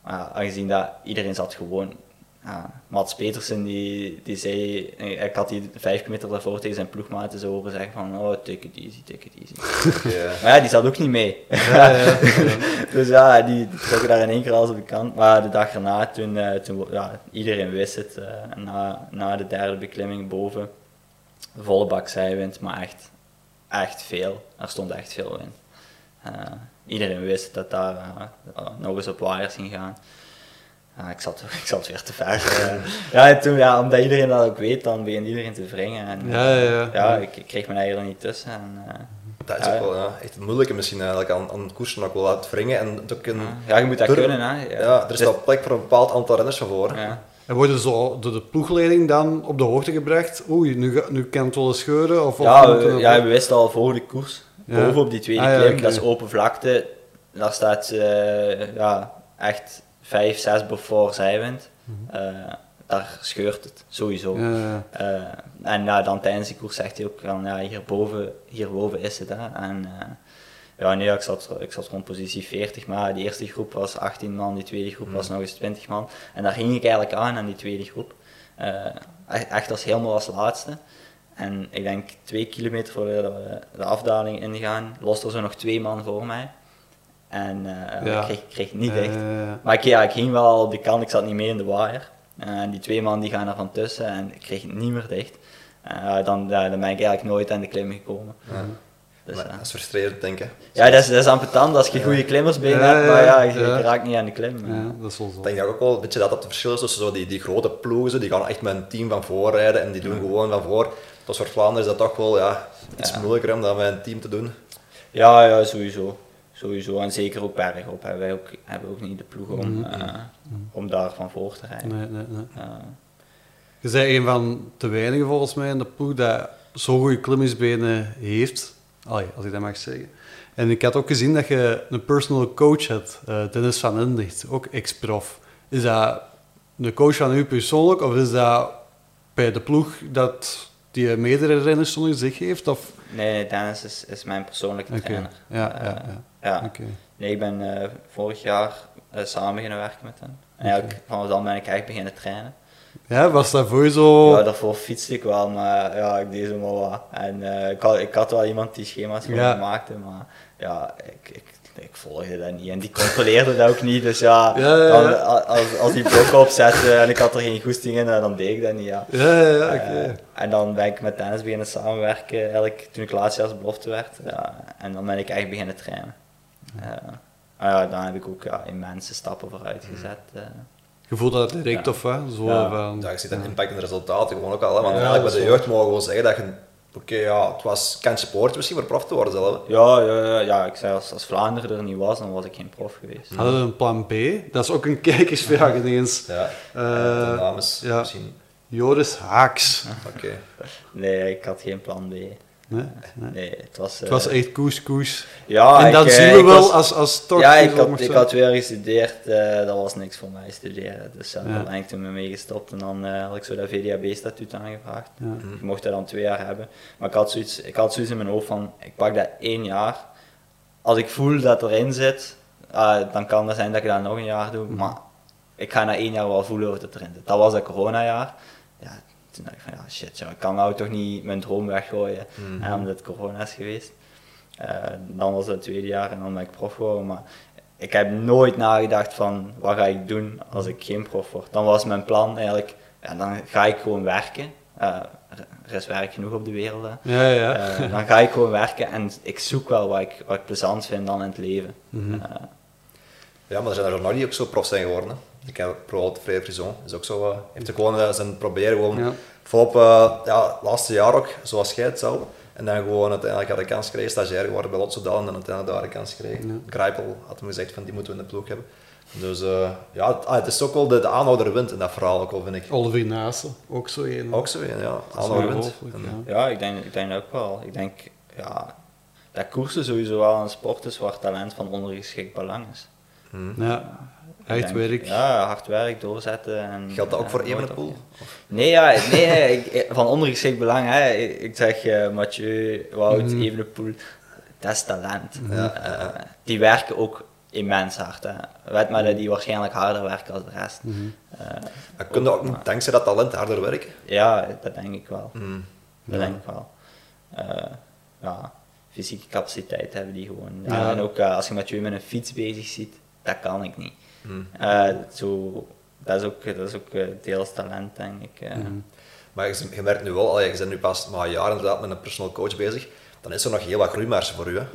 maar aangezien dat iedereen zat gewoon ja, Mats Petersen die, die zei, ik had die vijf kilometer daarvoor tegen zijn ploegmaten zo horen zeggen van, oh, take it easy, take it easy. [laughs] Yeah. maar ja, die zat ook niet mee. Ja, [laughs] ja, dus ja, die, die trokken daar in één keer alles op de kant. Maar de dag erna, toen, uh, toen ja, iedereen wist het, uh, na, na de derde beklimming boven, volle bak zijwind, maar echt, echt veel. Er stond echt veel wind. Uh, iedereen wist dat daar nog eens op wires ging gaan. Ik, zat, [laughs] ik zat weer te ver. Ja, en toen, ja, omdat iedereen dat ook weet, dan begint iedereen te wringen. En, ja, ja, ja. ja ik, ik, kreeg mijn eigen er niet tussen. En, uh, dat is ook wel ja, echt het moeilijke misschien eigenlijk aan, aan koersen ook wel het wringen. En ook een ja, je moet dat kunnen. Hè. Ja. ja er is dus, wel plek voor een bepaald aantal renners van voor. Ja. En worden zo door de ploegleiding dan op de hoogte gebracht? Oei, nu, nu kan het wel eens scheuren? Of, ja, of we, ja, we wisten al voor de koers. Boven op die tweede ah, klim, okay. dat is open vlakte. Daar staat uh, ja, echt 5, 6 before zijwind. Mm -hmm. uh, daar scheurt het sowieso. Ja. Uh, en ja, dan tijdens de koers zegt hij ook van ja, hierboven, hierboven is het. Hè. En ja, nee, ik zat, ik zat rond positie 40, maar die eerste groep was 18 man, die tweede groep was nog eens 20 man. En daar ging ik eigenlijk aan aan die tweede groep. echt als helemaal als laatste. En ik denk twee kilometer voor we de afdaling ingaan, loste er zo nog twee man voor mij. En uh, ja. ik kreeg, kreeg niet dicht. Uh, maar ik, ja, ik ging wel op de kant, ik zat niet mee in de wire. En die twee man die gaan er van tussen en ik kreeg het niet meer dicht. Uh, dan, dan ben ik eigenlijk nooit aan de klim gekomen. Dus, dat is frustrerend, denk ik. Ja, dat is, dat is ambetant als je goede klimmers bij je hebt, maar ja, je, raakt niet aan de klim. dat is wel zo. Ik denk dat ook wel een beetje dat het verschil is tussen zo die, die grote ploegen, die gaan echt met een team van voor rijden en die doen gewoon van voor. Tot soort Vlaanderen is dat toch wel ja, iets moeilijker om dat met een team te doen. Ja, ja, sowieso sowieso. En zeker ook bergop hebben wij ook, hebben ook niet de ploeg om, mm -hmm. uh, om daar van voor te rijden. Nee, nee, nee. Uh, je bent een van de weinigen volgens mij in de ploeg dat zo goede klimmingsbenen heeft. Allee, als ik dat mag zeggen. En ik had ook gezien dat je een personal coach hebt, uh, Dennis van Endicht, ook ex-prof. Is dat een coach van u persoonlijk of is dat bij de ploeg dat die meerdere renners onder zich heeft? Of? Nee, Dennis is, is mijn persoonlijke okay. trainer. Ja, ja, ja. Ja. Okay. Nee, ik ben uh, vorig jaar samen beginnen werken met hem. En okay. ja, vanaf dan ben ik eigenlijk beginnen trainen. Ja, was dat voor je zo... Ja, daarvoor fietste ik wel, maar ja, ik deed zo maar wat. En uh, ik, had, ik had wel iemand die schema's voor ja. maakte, maar ja, ik, ik, ik volgde dat niet. En die controleerde dat ook niet, dus ja, ja, ja, dan, als, als die blokken opzette en ik had er geen goesting in, dan deed ik dat niet, ja. Ja, ja, oké. Okay. en dan ben ik met tennis beginnen samenwerken, eigenlijk toen ik laatst jaar als belofte werd. Ja, en dan ben ik echt beginnen trainen. Uh, ja, dan heb ik ook ja, immense stappen vooruit gezet. Je voelt dat direct ja. of? Zo ja, van, ja, je ziet een impact in de resultaten gewoon ook al. Hè? Want eigenlijk bij de jeugd mogen we wel zeggen dat je... Oké, okay, ja, het was kantje poort misschien voor prof te worden zelf. Ja, ja, ja, ja, ik zei als, als Vlaanderen er niet was, dan was ik geen prof geweest. Hadden we een plan B? Dat is ook een [laughs] kijkersvraag ineens. Ja, uh, de naam is ja. misschien... Joris Haaks. Oké. Okay. [laughs] Nee, ik had geen plan B. Nee, nee. nee het was... Het was echt koes, koes. Ja, en dat ik, zien we wel was, als, als toch... Ja, ik had, ik had weer gestudeerd. Uh, dat was niks voor mij studeren. Dus Ja. daar ben ik toen mee gestopt. En dan uh, had ik zo dat VDAB-statuut aangevraagd. Ja. Ik mocht dat dan twee jaar hebben. Maar ik had, zoiets, ik had zoiets in mijn hoofd van, ik pak dat één jaar. Als ik voel dat erin zit, uh, dan kan het zijn dat ik dat nog een jaar doe. Mhm. Maar ik ga na één jaar wel voelen of het erin zit. Dat was dat coronajaar. Ja, toen dacht ik van, ja shit, ja, ik kan nou toch niet mijn droom weggooien. Hè, omdat het corona is geweest. Uh, dan was het het tweede jaar en dan ben ik prof geworden. Maar ik heb nooit nagedacht van wat ga ik doen als ik geen prof word. Dan was mijn plan eigenlijk, ja, dan ga ik gewoon werken. Eh, er is werk genoeg op de wereld. Hè. Ja, ja. Eh, dan ga ik gewoon werken en ik zoek wel wat ik, wat ik plezant vind dan in het leven. Mhm. Eh, Ja, maar er zijn er nog die ook zo prof zijn geworden. Hè. Ik heb bijvoorbeeld Frederik Frison, is ook zo, uh, heeft ook gewoon uh, zijn proberen gewoon Ja. volop, uh, ja, laatste jaar ook, zoals jij het zou. En dan gewoon uiteindelijk had de kans gekregen, stagiair geworden bij Lotso Dal en dan uiteindelijk daar een kans gekregen. Ja. Grijpel had hem gezegd van die moeten we in de ploeg hebben. Dus uh, ja, het, ah, het is ook wel de, de aanhouder wint in dat verhaal ook al, vind ik. Oliver Naassen, ook zo een. Ook zo een, ja. Aanhouder wint. ja. Ja, ik denk, ik denk dat ook wel. Ik denk ja, dat koersen sowieso wel een sport is waar talent van ondergeschikt belang is. hm. Ja, Denk- werk. Ja, hard werk, doorzetten. En, Geldt dat ook voor Evenepoel? Nee, ja, nee, nee ik- van ondergeschikt belang. Hè. Ik, zeg eh, Mathieu, Wout, Mhm. Evenepoel, dat is talent. Ja, Eh, die werken ook immens hard. Hè. Weet maar dat die waarschijnlijk harder werken dan de rest. Mhm. Eh, Maar kun je ook niet dankzij dat talent harder werken? ja, dat denk ik wel. Hm. Dat Ja. denk ik wel. Eh, ja, fysieke capaciteit hebben die gewoon. Ja, Ja. En ook eh, als je met je met een fiets bezig ziet, dat kan ik niet. Eh, zo, dat is ook, dat is ook eh, deels talent, denk ik. eh. Mhm. Maar je, je merkt nu wel, allee, je bent nu pas maar een jaar inderdaad met een personal coach bezig, dan is er nog heel wat groeimarge voor u. Hè?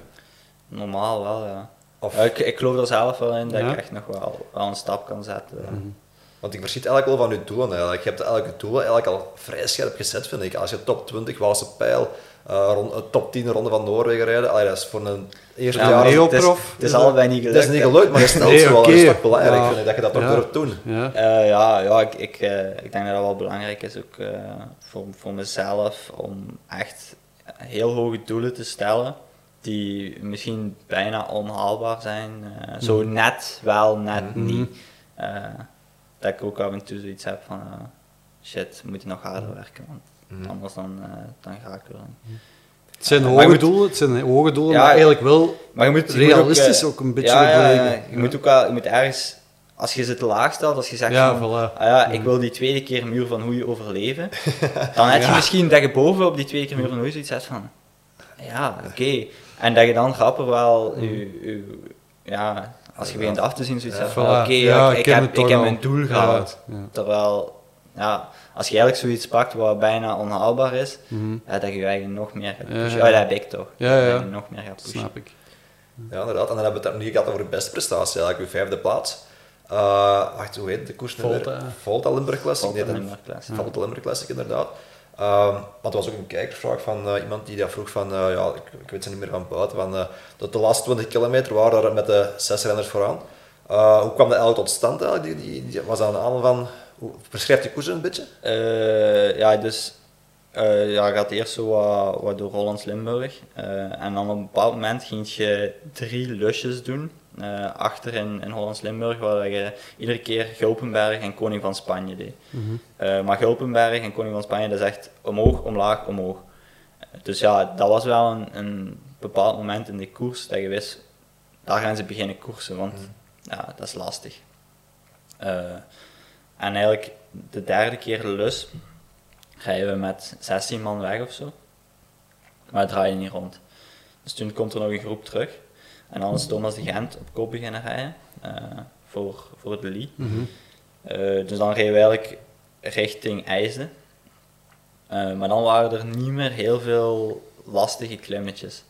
Normaal wel, ja. Of, Ja, ik, ik geloof er zelf wel in dat Ja. ik echt nog wel, wel een stap kan zetten. Want ik verschiet eigenlijk wel van je doelen. Eigenlijk. Je hebt eigenlijk je doelen eigenlijk al vrij scherp gezet, vind ik. Als je top 20 Waalse pijl, eh, rond, eh, top 10 ronde van Noorwegen rijden, allee, dat is voor een eerste Ja, jaar... het is, prof, het is is allebei niet gelukt. Dat is niet gelukt, maar je stelt Nee, wel. Dat is toch belangrijk, Ja. vind ik, dat je dat toch Ja. durft doen. Ja. Eh, ja, ja ik, ik, eh, ik denk dat dat wel belangrijk is ook eh, voor, voor mezelf om echt heel hoge doelen te stellen die misschien bijna onhaalbaar zijn. eh, Zo net wel, net Mhm. niet. Eh, dat ik ook af en toe zoiets heb van shit, we moeten nog harder werken, want Mhm. anders dan, eh, dan ga ik er niet. Het zijn hoge moet- doelen, het zijn hoge doelen, Ja, maar eigenlijk wel Maar je moet, je moet realistisch eh, ook, een beetje ja, ja, ja, gebleken. je moet ook wel, je moet ergens, als je ze te laag stelt, als je zegt Ja, van, voilà. ah ja, ik Ja. wil die tweede keer muur van hoe je overleven, [laughs] dan heb je Ja. misschien dat je boven op die tweede keer muur van hoe je zoiets hebt van, ja, oké. En dat je dan grappig wel, je, je- ja, als je begint af te zien, zoiets van, Voilà. oké, Ja, ik, ik ik ken heb, het ik heb mijn doel gehaald. ja. Terwijl, ja, als je eigenlijk zoiets pakt wat bijna onhaalbaar is, Mhm. ja, dat je je eigen nog meer gaat Ja, pushen. ja. Ja, dat heb ik toch. Ja, ja. Dat je nog meer gaat pushen. Snap ik. Ja, inderdaad. En dan hebben we het nu gehad over de beste prestatie, eigenlijk, uw vijfde plaats. Eh, wacht, hoe heet de koers? Volta. Volta Limburg Classic. Volta Nee, Limburg Classic. Volta Limburg Classic, inderdaad. Ehm, want er was ook een kijkersvraag van eh, iemand die dat vroeg van, eh, ja, ik, ik weet ze niet meer van buiten, van dat de laatste 20 kilometer waren er met de zes renners vooraan. Eh, hoe kwam dat eigenlijk tot stand eigenlijk? Die, die, die- was dat een aanval van, hoe beschrijft die koers een beetje? Eh, ja, dus eh ja, gaat eerst zo wat, wat door Hollands-Limburg. Eh, en dan op een bepaald moment ging je drie lusjes doen. eh, achter in, in Hollands-Limburg, waar je iedere keer Gulpenberg en Koning van Spanje deed. Mhm. Maar Gulpenberg en Koning van Spanje, dat is echt omhoog, omlaag, omhoog. Dus ja, dat was wel een, een bepaald moment in de koers dat je wist, daar gaan ze beginnen koersen, want ja, dat is lastig. En eigenlijk de derde keer lus rijden we met 16 man weg of zo. Maar het draaide niet rond. Dus toen komt er nog een groep terug. En dan is Thomas de Gent op kop beginnen rijden eh, voor, voor de Lee. Mhm. Eh, dus dan reden we eigenlijk richting IJsden. Eh, maar dan waren er niet meer heel veel lastige klimmetjes.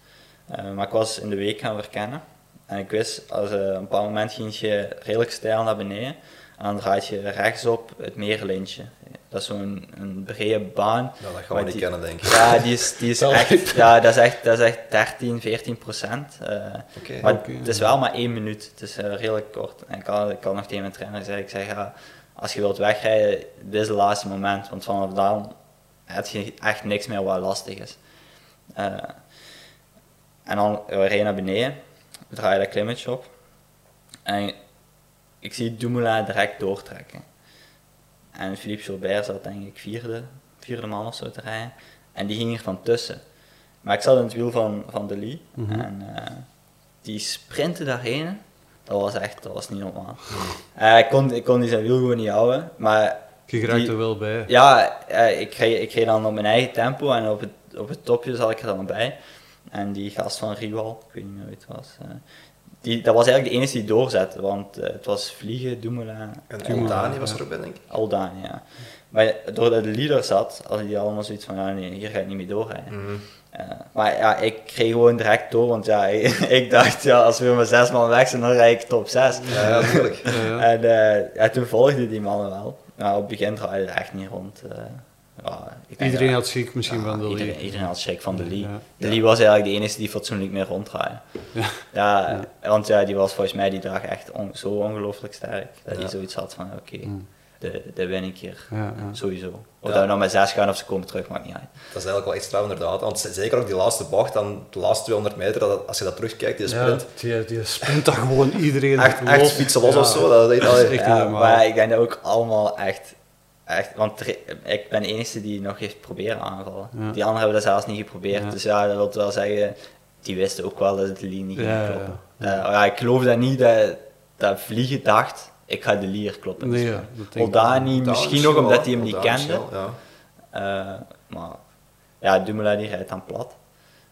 Maar ik was in de week gaan verkennen. En ik wist, als, op een bepaald moment ging je redelijk steil naar beneden. En dan draait je rechtsop het Meerlintje. Dat is zo'n een brede baan. Nou, dat gaan we niet die- kennen, denk ik. Ja, die is, die is [laughs] echt, ja, dat is echt, dat is echt 13, 14 procent. Oké. maar het is wel maar één minuut. Het is eh, redelijk kort. En ik had, ik had nog tegen mijn trainer gezegd, ik zeg, ja, als je wilt wegrijden, dit is het laatste moment. Want vanaf dan heb je echt niks meer wat lastig is. Eh, en dan we rijden naar beneden, we draaien dat klimmetje op. En ik zie Dumoulin direct doortrekken. En Philippe Gilbert zat denk ik vierde, vierde man of zo te rijden. En die ging er van tussen. Maar ik zat in het wiel van, van de Lee. Mhm. En eh, die sprintte daarheen. Dat was echt, dat was niet normaal. Eh, ik, kon, ik kon die zijn wiel gewoon niet houden. Maar Je geraakt Die- er wel bij. ja, eh, ik, reed, ik reed dan op mijn eigen tempo en op het, op het topje zat ik er dan bij. En die gast van Rival, ik weet niet meer wie het was, die, dat was eigenlijk de enige die doorzette, want eh, het was Vliegen, Dumoulin En en Aldani was er ook bij, denk ik. Aldani, ja. Maar doordat de leader zat, hadden die allemaal zoiets van, ja, nee, hier ga ik niet meer doorrijden. Mhm. Eh, maar ja, ik kreeg gewoon direct door, want ja, [laughs] ik dacht, ja, als we maar zes man weg zijn, dan rijd ik top 6. Ja, ja, natuurlijk. [laughs] En eh, ja, toen volgden die mannen wel. Maar op het begin draaide het echt niet rond. Iedereen dat- had schrik misschien ja, van de iedereen, league. iedereen had schrik van de Lee. Ja. De Lee was eigenlijk de enige die fatsoenlijk meer ronddraaide. Ja, want ja, die was volgens mij die dag echt on- zo ongelooflijk sterk. Dat Ja. hij zoiets had van, oké, Mm. de, de win ik hier. Ja, ja. Sowieso. Of Ja. dat we nou met zes gaan of ze komen terug, maakt niet uit. Dat is eigenlijk wel echt straf inderdaad. Want zeker ook die laatste bocht, dan de laatste 200 meter, dat, als je dat terugkijkt, die Ja, sprint. die, die sprint dat gewoon iedereen Echt, los. echt fietsen los Ja. of zo. Dat is echt maar ik denk dat ook allemaal echt, echt want er- ik ben de enige die nog heeft proberen aanvallen. Ja. Die anderen hebben dat zelfs niet geprobeerd. Ja. Dus ja, dat wil wel zeggen, die wisten ook wel dat het Lee niet ging Ja, kloppen. ja. Eh, ja, ik geloof dat niet dat, dat Vliegen dacht, ik ga de Lier kloppen. Nee, Dus, Oldani misschien nog omdat hij hem niet kende. Eh, maar ja, Dumoulin die rijdt dan plat.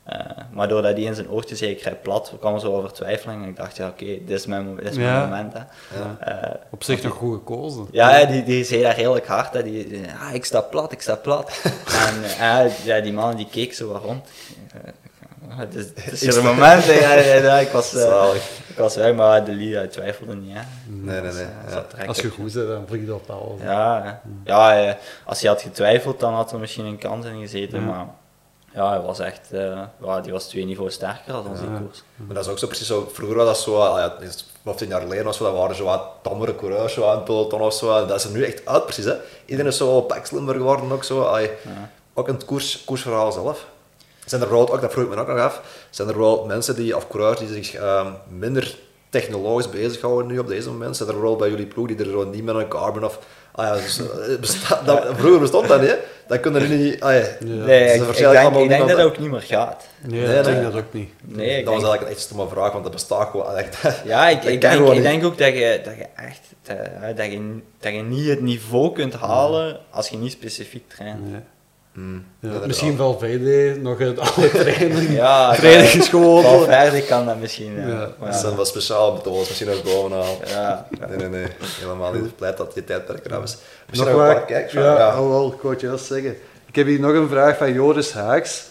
Eh, maar doordat hij in zijn oortje zei, ik rijd plat, kwam er zo over twijfeling. En ik dacht, ja oké, dit is mijn, dit is mijn Ja. moment. Hè. Ja. Eh, Op zich nog goed gekozen. ja, die, die zei daar redelijk hard. Hè. Die, die, ah, ik sta plat, ik sta plat. [laughs] en eh, ja, die man die keek zo. Eh, Het is, het is [laughs] hier een moment. hè. Ja, ja, ja, ik, was, eh, ik was weg, maar de Lia twijfelde niet. Hè. Nee, nee, nee. Als je goed bent, dan vlieg je op alles. Ja, ja als hij had getwijfeld, dan had er misschien een kans in gezeten. Ja. Maar ja, hij was echt, eh, ja, die was twee niveaus sterker dan onze Ja. koers. Maar dat is ook zo precies zo. Vroeger was dat zo, ah ja, het is 15 jaar geleden of zo, dat waren zo wat tammere coureurs zo aan het peloton of zo. En dat is er nu echt uit precies. Hè. Iedereen is zo pakslimmer geworden ook zo. Allee, Ja. Ook in het koers, koersverhaal zelf. Zijn er wel, ook, dat vroeg ik me ook nog af, zijn er wel mensen die, of coureurs die zich ehm, minder technologisch bezighouden nu op deze moment? Zijn er wel bij jullie ploeg die er zo niet met een carbon of... Ah ja, dus, eh, besta- [laughs] dat, vroeger bestond dat niet, hè? Dat kunnen nu niet... Ah ja. Nee, ik, denk, ik dat dat ook niet meer gaat. Nee, Nee, ik denk dat ook niet. Nee, ik dat was eigenlijk een echt stomme vraag, want dat bestaat gewoon echt. [laughs] ja, ik, ik, denk, ik denk ook dat je, dat je echt dat, ja, dat je, dat je niet het niveau kunt halen als je niet specifiek traint. Nee. Hmm, Ja, misschien Valverde nog uit alle [laughs] training. Ja, training is gewoon. Valverde kan dat misschien. Ja. Ja. Maar Dat zijn wel speciaal betoels, misschien nog bovenaan. ja, Nee, nee, nee. Helemaal niet. Blij dat die tijdperk eraf is. Misschien Nog paar kijkers. Ja, Ja. oh wel, ik wou het juist zeggen. Ik heb hier nog een vraag van Joris Haaks.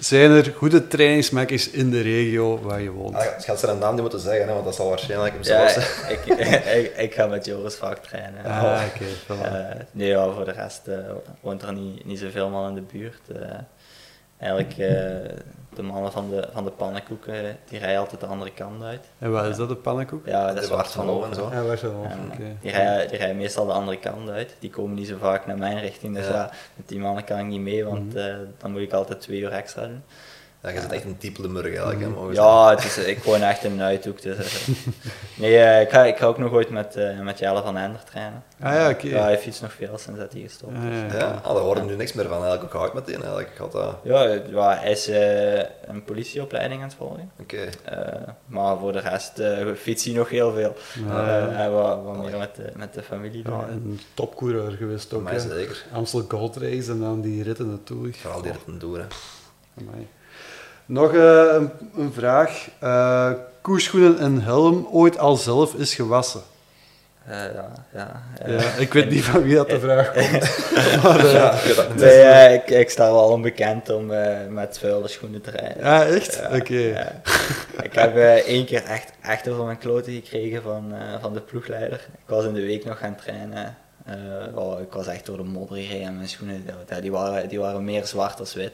Zijn er goede trainingsmakkers in de regio waar je woont? Ah, Het gaat zijn naam niet moeten zeggen, hè, want dat zal waarschijnlijk hem ja zelfs [laughs] zijn. ik, ik, ik ga met Joris vaak trainen. Ah, oké. voilà. Eh, nee, ja, voor de rest eh, woont er niet, niet zoveel man in de buurt. Eh. eigenlijk eh, de mannen van de, van de pannenkoeken, die rijden altijd de andere kant uit. En wat is dat, de pannenkoek? Ja, dat De is Bart van van Loo en Oven. zo. Ja, Oké. eh, die, rijden, die rijden meestal de andere kant uit. Die komen niet zo vaak naar mijn richting. Dus Ja. ja, met die mannen kan ik niet mee, want eh, dan moet ik altijd twee uur extra doen. Ja, je zit echt een type Limburg eigenlijk, hè, mogen we Ja, het is, ik woon echt in een uithoek. Dus, eh. nee, eh, ik, ga, ik ga ook nog ooit met, eh met Jelle van Ender trainen. Ah ja, oké. Ja, hij fietst nog veel sinds dat hij gestopt is. Ah, ja, ja. Ja, ah, daar horen we nu niks meer van. Eigenlijk ook hard meteen. Eigenlijk. Ik had dat... Ja, ja, hij is eh, een politieopleiding aan het volgen. Oké. Eh, maar voor de rest eh fietst hij nog heel veel. Eh, en wat, wat meer met de, met de familie doen. Ja, een topcoureur geweest ook. Mij zeker. Amstel Gold Race en dan die ritten naartoe. Vooral die ritten doen. hè. Amai. Nog eh, een, een vraag. Eh koerschoenen en helm ooit al zelf is gewassen? Eh, ja, ja. Ja, ik weet niet van wie dat de vraag komt. [laughs] maar. Nee, ik, ik sta wel onbekend om eh, met vuile schoenen te rijden. ja, echt? Ja, Oké. ja. [laughs] Ik heb één keer echt, echt over mijn kloten gekregen van, eh, van de ploegleider. Ik was in de week nog gaan trainen. Oh, ik was echt door de modder gereden en mijn schoenen die waren, die waren meer zwart dan wit.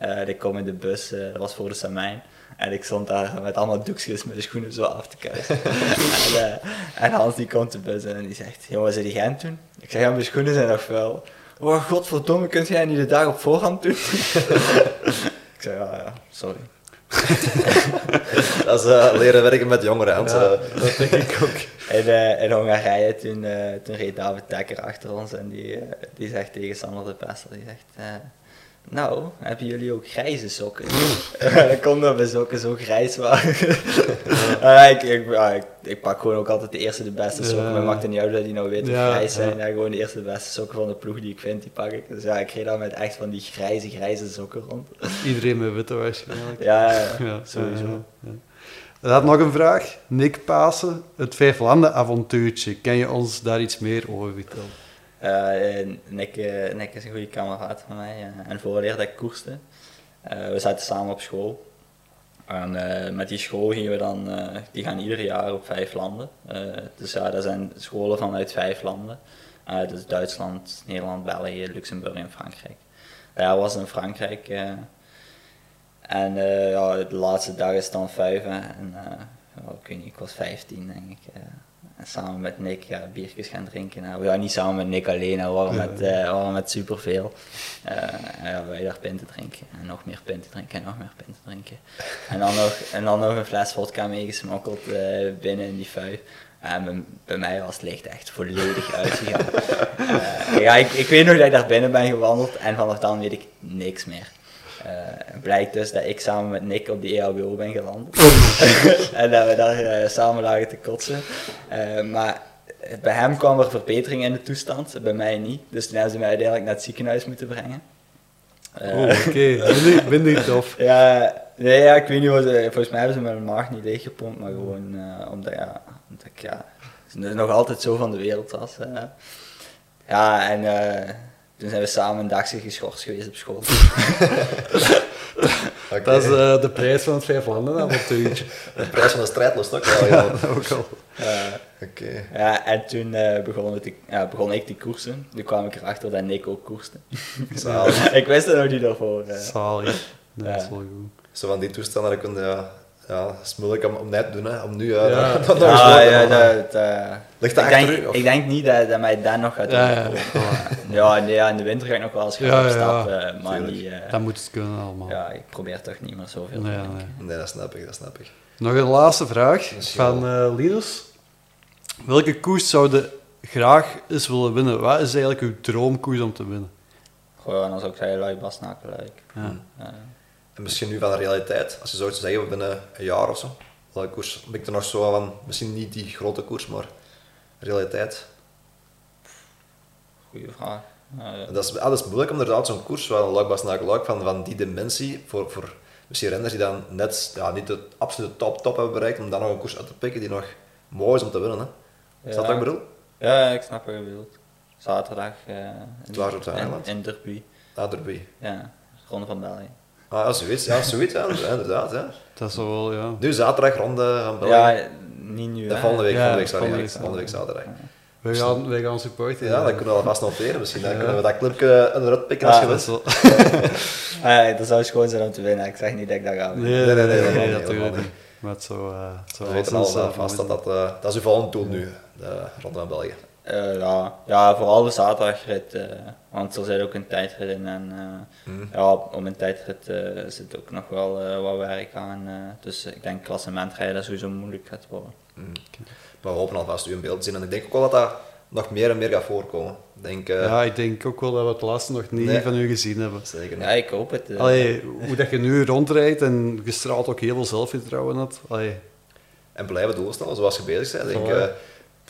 Eh, ik kom in de bus, eh, dat was voor de Samijn. En ik stond daar met allemaal doekjes met de schoenen zo af te kuisen. [laughs] en, eh, en Hans die komt de bus in en die zegt, jongens, zit die Gent doen? Ik zeg, ja, mijn schoenen zijn nog vuil. Oh, godverdomme, kunt jij niet de dag op voorhand doen? [laughs] ik zei, ja, ja, sorry. [laughs] Dat is leren werken met jongeren. Hans. Ja, dat denk ik ook. In, in Hongarije, toen, toen reed David Dekker achter ons en die, die zegt tegen Sander de Pester, die zegt, nou, hebben jullie ook grijze sokken? [laughs] komt dat mijn sokken zo grijs waren. [laughs] Ja, ik, ik, ja, ik, ik pak gewoon ook altijd de eerste de beste sokken. Ja. Mij maakt het niet uit dat die nou wit of Ja, grijs zijn. ja. Gewoon de eerste de beste sokken van de ploeg die ik vind, die pak ik. Dus ja, ik reed dan met echt van die grijze, grijze sokken rond. [laughs] Iedereen met witte waarschijnlijk. Ja, ja, Ja, sowieso. ja. Dan nog een vraag. Nick Pasen, het Vijflanden-avontuurtje. Kan je ons daar iets meer over vertellen? Nick, uh, Nick is een goede kameraad van mij uh, en voorleer dat ik koerste. we zaten samen op school. En met die school gingen we dan, die gaan ieder jaar op vijf landen. dus ja, dat zijn scholen vanuit vijf landen. dus Duitsland, Nederland, België, Luxemburg en Frankrijk. Ja, was in Frankrijk. en ja, de laatste dag is dan vijf. En ik ik was 15 denk ik. En samen met Nick ja, biertjes gaan drinken. Nou, ja, niet samen met Nick alleen, we waren met, uh, waren met superveel. Uh, ja, wij daar pinten drinken. En nog meer pinten drinken en nog meer pinten drinken. En dan nog, en dan nog een fles vodka meegesmokkeld uh, binnen in die vijf. En bij, bij, mij was het licht echt volledig [laughs] uitgegaan. ja, ik, ik weet nog dat ik daar binnen ben gewandeld en vanaf dan weet ik niks meer. Uh, blijkt dus dat ik samen met Nick op die EHBO ben geland. [laughs] en dat we daar uh, samen lagen te kotsen. Uh, maar bij hem kwam er verbetering in de toestand, bij mij niet. Dus toen hebben ze mij uiteindelijk naar het ziekenhuis moeten brengen. oh, oké. [laughs] Okay. niet tof. ja, nee, ja, ik weet niet wat Volgens mij hebben ze mijn maag niet leeggepompt, maar gewoon omdat, ja, omdat ik ja, nog altijd zo van de wereld was. ja, en toen zijn we samen een dagje geschorst geweest op school. okay. [laughs] Dat is uh, de prijs van het vijf landen avontuurtje. [laughs] de prijs van de strijdlust ook wel, ja. ook al. Uh, okay. Ja, en toen uh, begon, te, ja, begon ik te koersen. Toen kwam ik erachter dat Nick ook koerste. [laughs] ik wist het nog niet daarvoor. Uh. Zalig. Dat is wel goed. Zo van die toestanden, dat kun je ja, het is moeilijk om, om net te doen, hè. om nu [laughs] ja. dat, dat ja, ja, dat, uh, Ligt ik, denk, ik denk niet dat, dat mij dat nog gaat doen. Ja, ja. ja, ja, in de winter ga ik nog wel eens gaan opstappen, maar niet... Uh, dat moet het kunnen allemaal. Ja, ik probeer toch niet meer zoveel nee, te nee. nee, dat snap ik, dat snap ik. Nog een laatste vraag van uh, Linus. Welke koers zou je graag eens willen winnen? Wat is eigenlijk uw droomkoers om te winnen? Gewoon, als ik zei, Lui Basnaken, Ja. En misschien nu van de realiteit, als je zou zeggen binnen een jaar of zo, welke koers, ben ik er nog zo van, misschien niet die grote koers, maar realiteit. Goeie vraag. dat, is, ah, dat is moeilijk om inderdaad zo'n koers, wel een luikbas naar luik, van, van die dimensie, voor, voor misschien renners die dan net ja, niet de absolute top top hebben bereikt, om dan nog een koers uit te pikken die nog mooi is om te winnen. Hè. Is dat wat ik bedoel? Ja, ik snap wat je bedoelt. Zaterdag uh, in, in, in Derby. Ah, Derby. Ja, Ronde van België. Ah, ja, zoiets, ja, zoiets ja, inderdaad. Ja. Dat is wel, ja. Nu zaterdag ronde van België. Ja, niet nu. De volgende week, volgende week, sorry, volgende week, volgende week zaterdag. We gaan, wij gaan supporten. Ja, dat kunnen we alvast noteren. Misschien dan kunnen we dat clubje de rut pikken als je wilt. [laughs] ah, dat zou schoon zijn om te winnen. Ik zeg niet dat ik dat ga winnen. Nee, nee, nee, nee, dat doe niet. Maar het zo, uh, zo we weten al vast dat dat, uh, dat is uw volgende doel nu, de Ronde van België. Uh, ja, ja, vooral de zaterdagrit, uh, want er zit ook een tijdrit in en uh, mm. ja, om een tijdrit zit ook nog wel wat werk aan. dus ik denk klassementrijden sowieso moeilijk gaat worden. Mm. Okay. Maar we hopen alvast u in beeld te zien en ik denk ook wel dat dat nog meer en meer gaat voorkomen. Denk, ja, ik denk ook wel dat we het laatste nog niet nee. van u gezien hebben. Zeker niet. Ja, ik hoop het. Allee, hoe dat je nu rondrijdt en je straalt ook heel veel zelfvertrouwen uit. Allee. En blijven doelstellen zoals je bezig bent. Denk,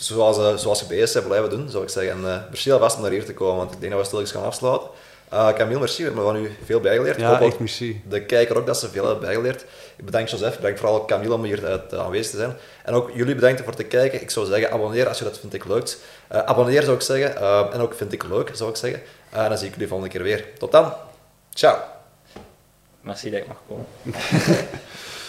zoals, uh, zoals je bezig bent blijven doen, zou ik zeggen. En uh, merci alvast om naar hier te komen, want ik denk dat we stilletjes gaan afsluiten. Uh, Camille, merci, we hebben van u veel bijgeleerd. Ja, ik hoop echt merci. De kijker ook dat ze veel hebben bijgeleerd. Ik bedank Joseph, bedank vooral Camille om hier uh, aanwezig te zijn. En ook jullie bedankt voor te kijken. Ik zou zeggen, abonneer als je dat vindt ik leuk. Uh, abonneer zou ik zeggen. en ook vind ik leuk, zou ik zeggen. en dan zie ik jullie volgende keer weer. Tot dan. Ciao. Merci dat ik mag komen. [laughs]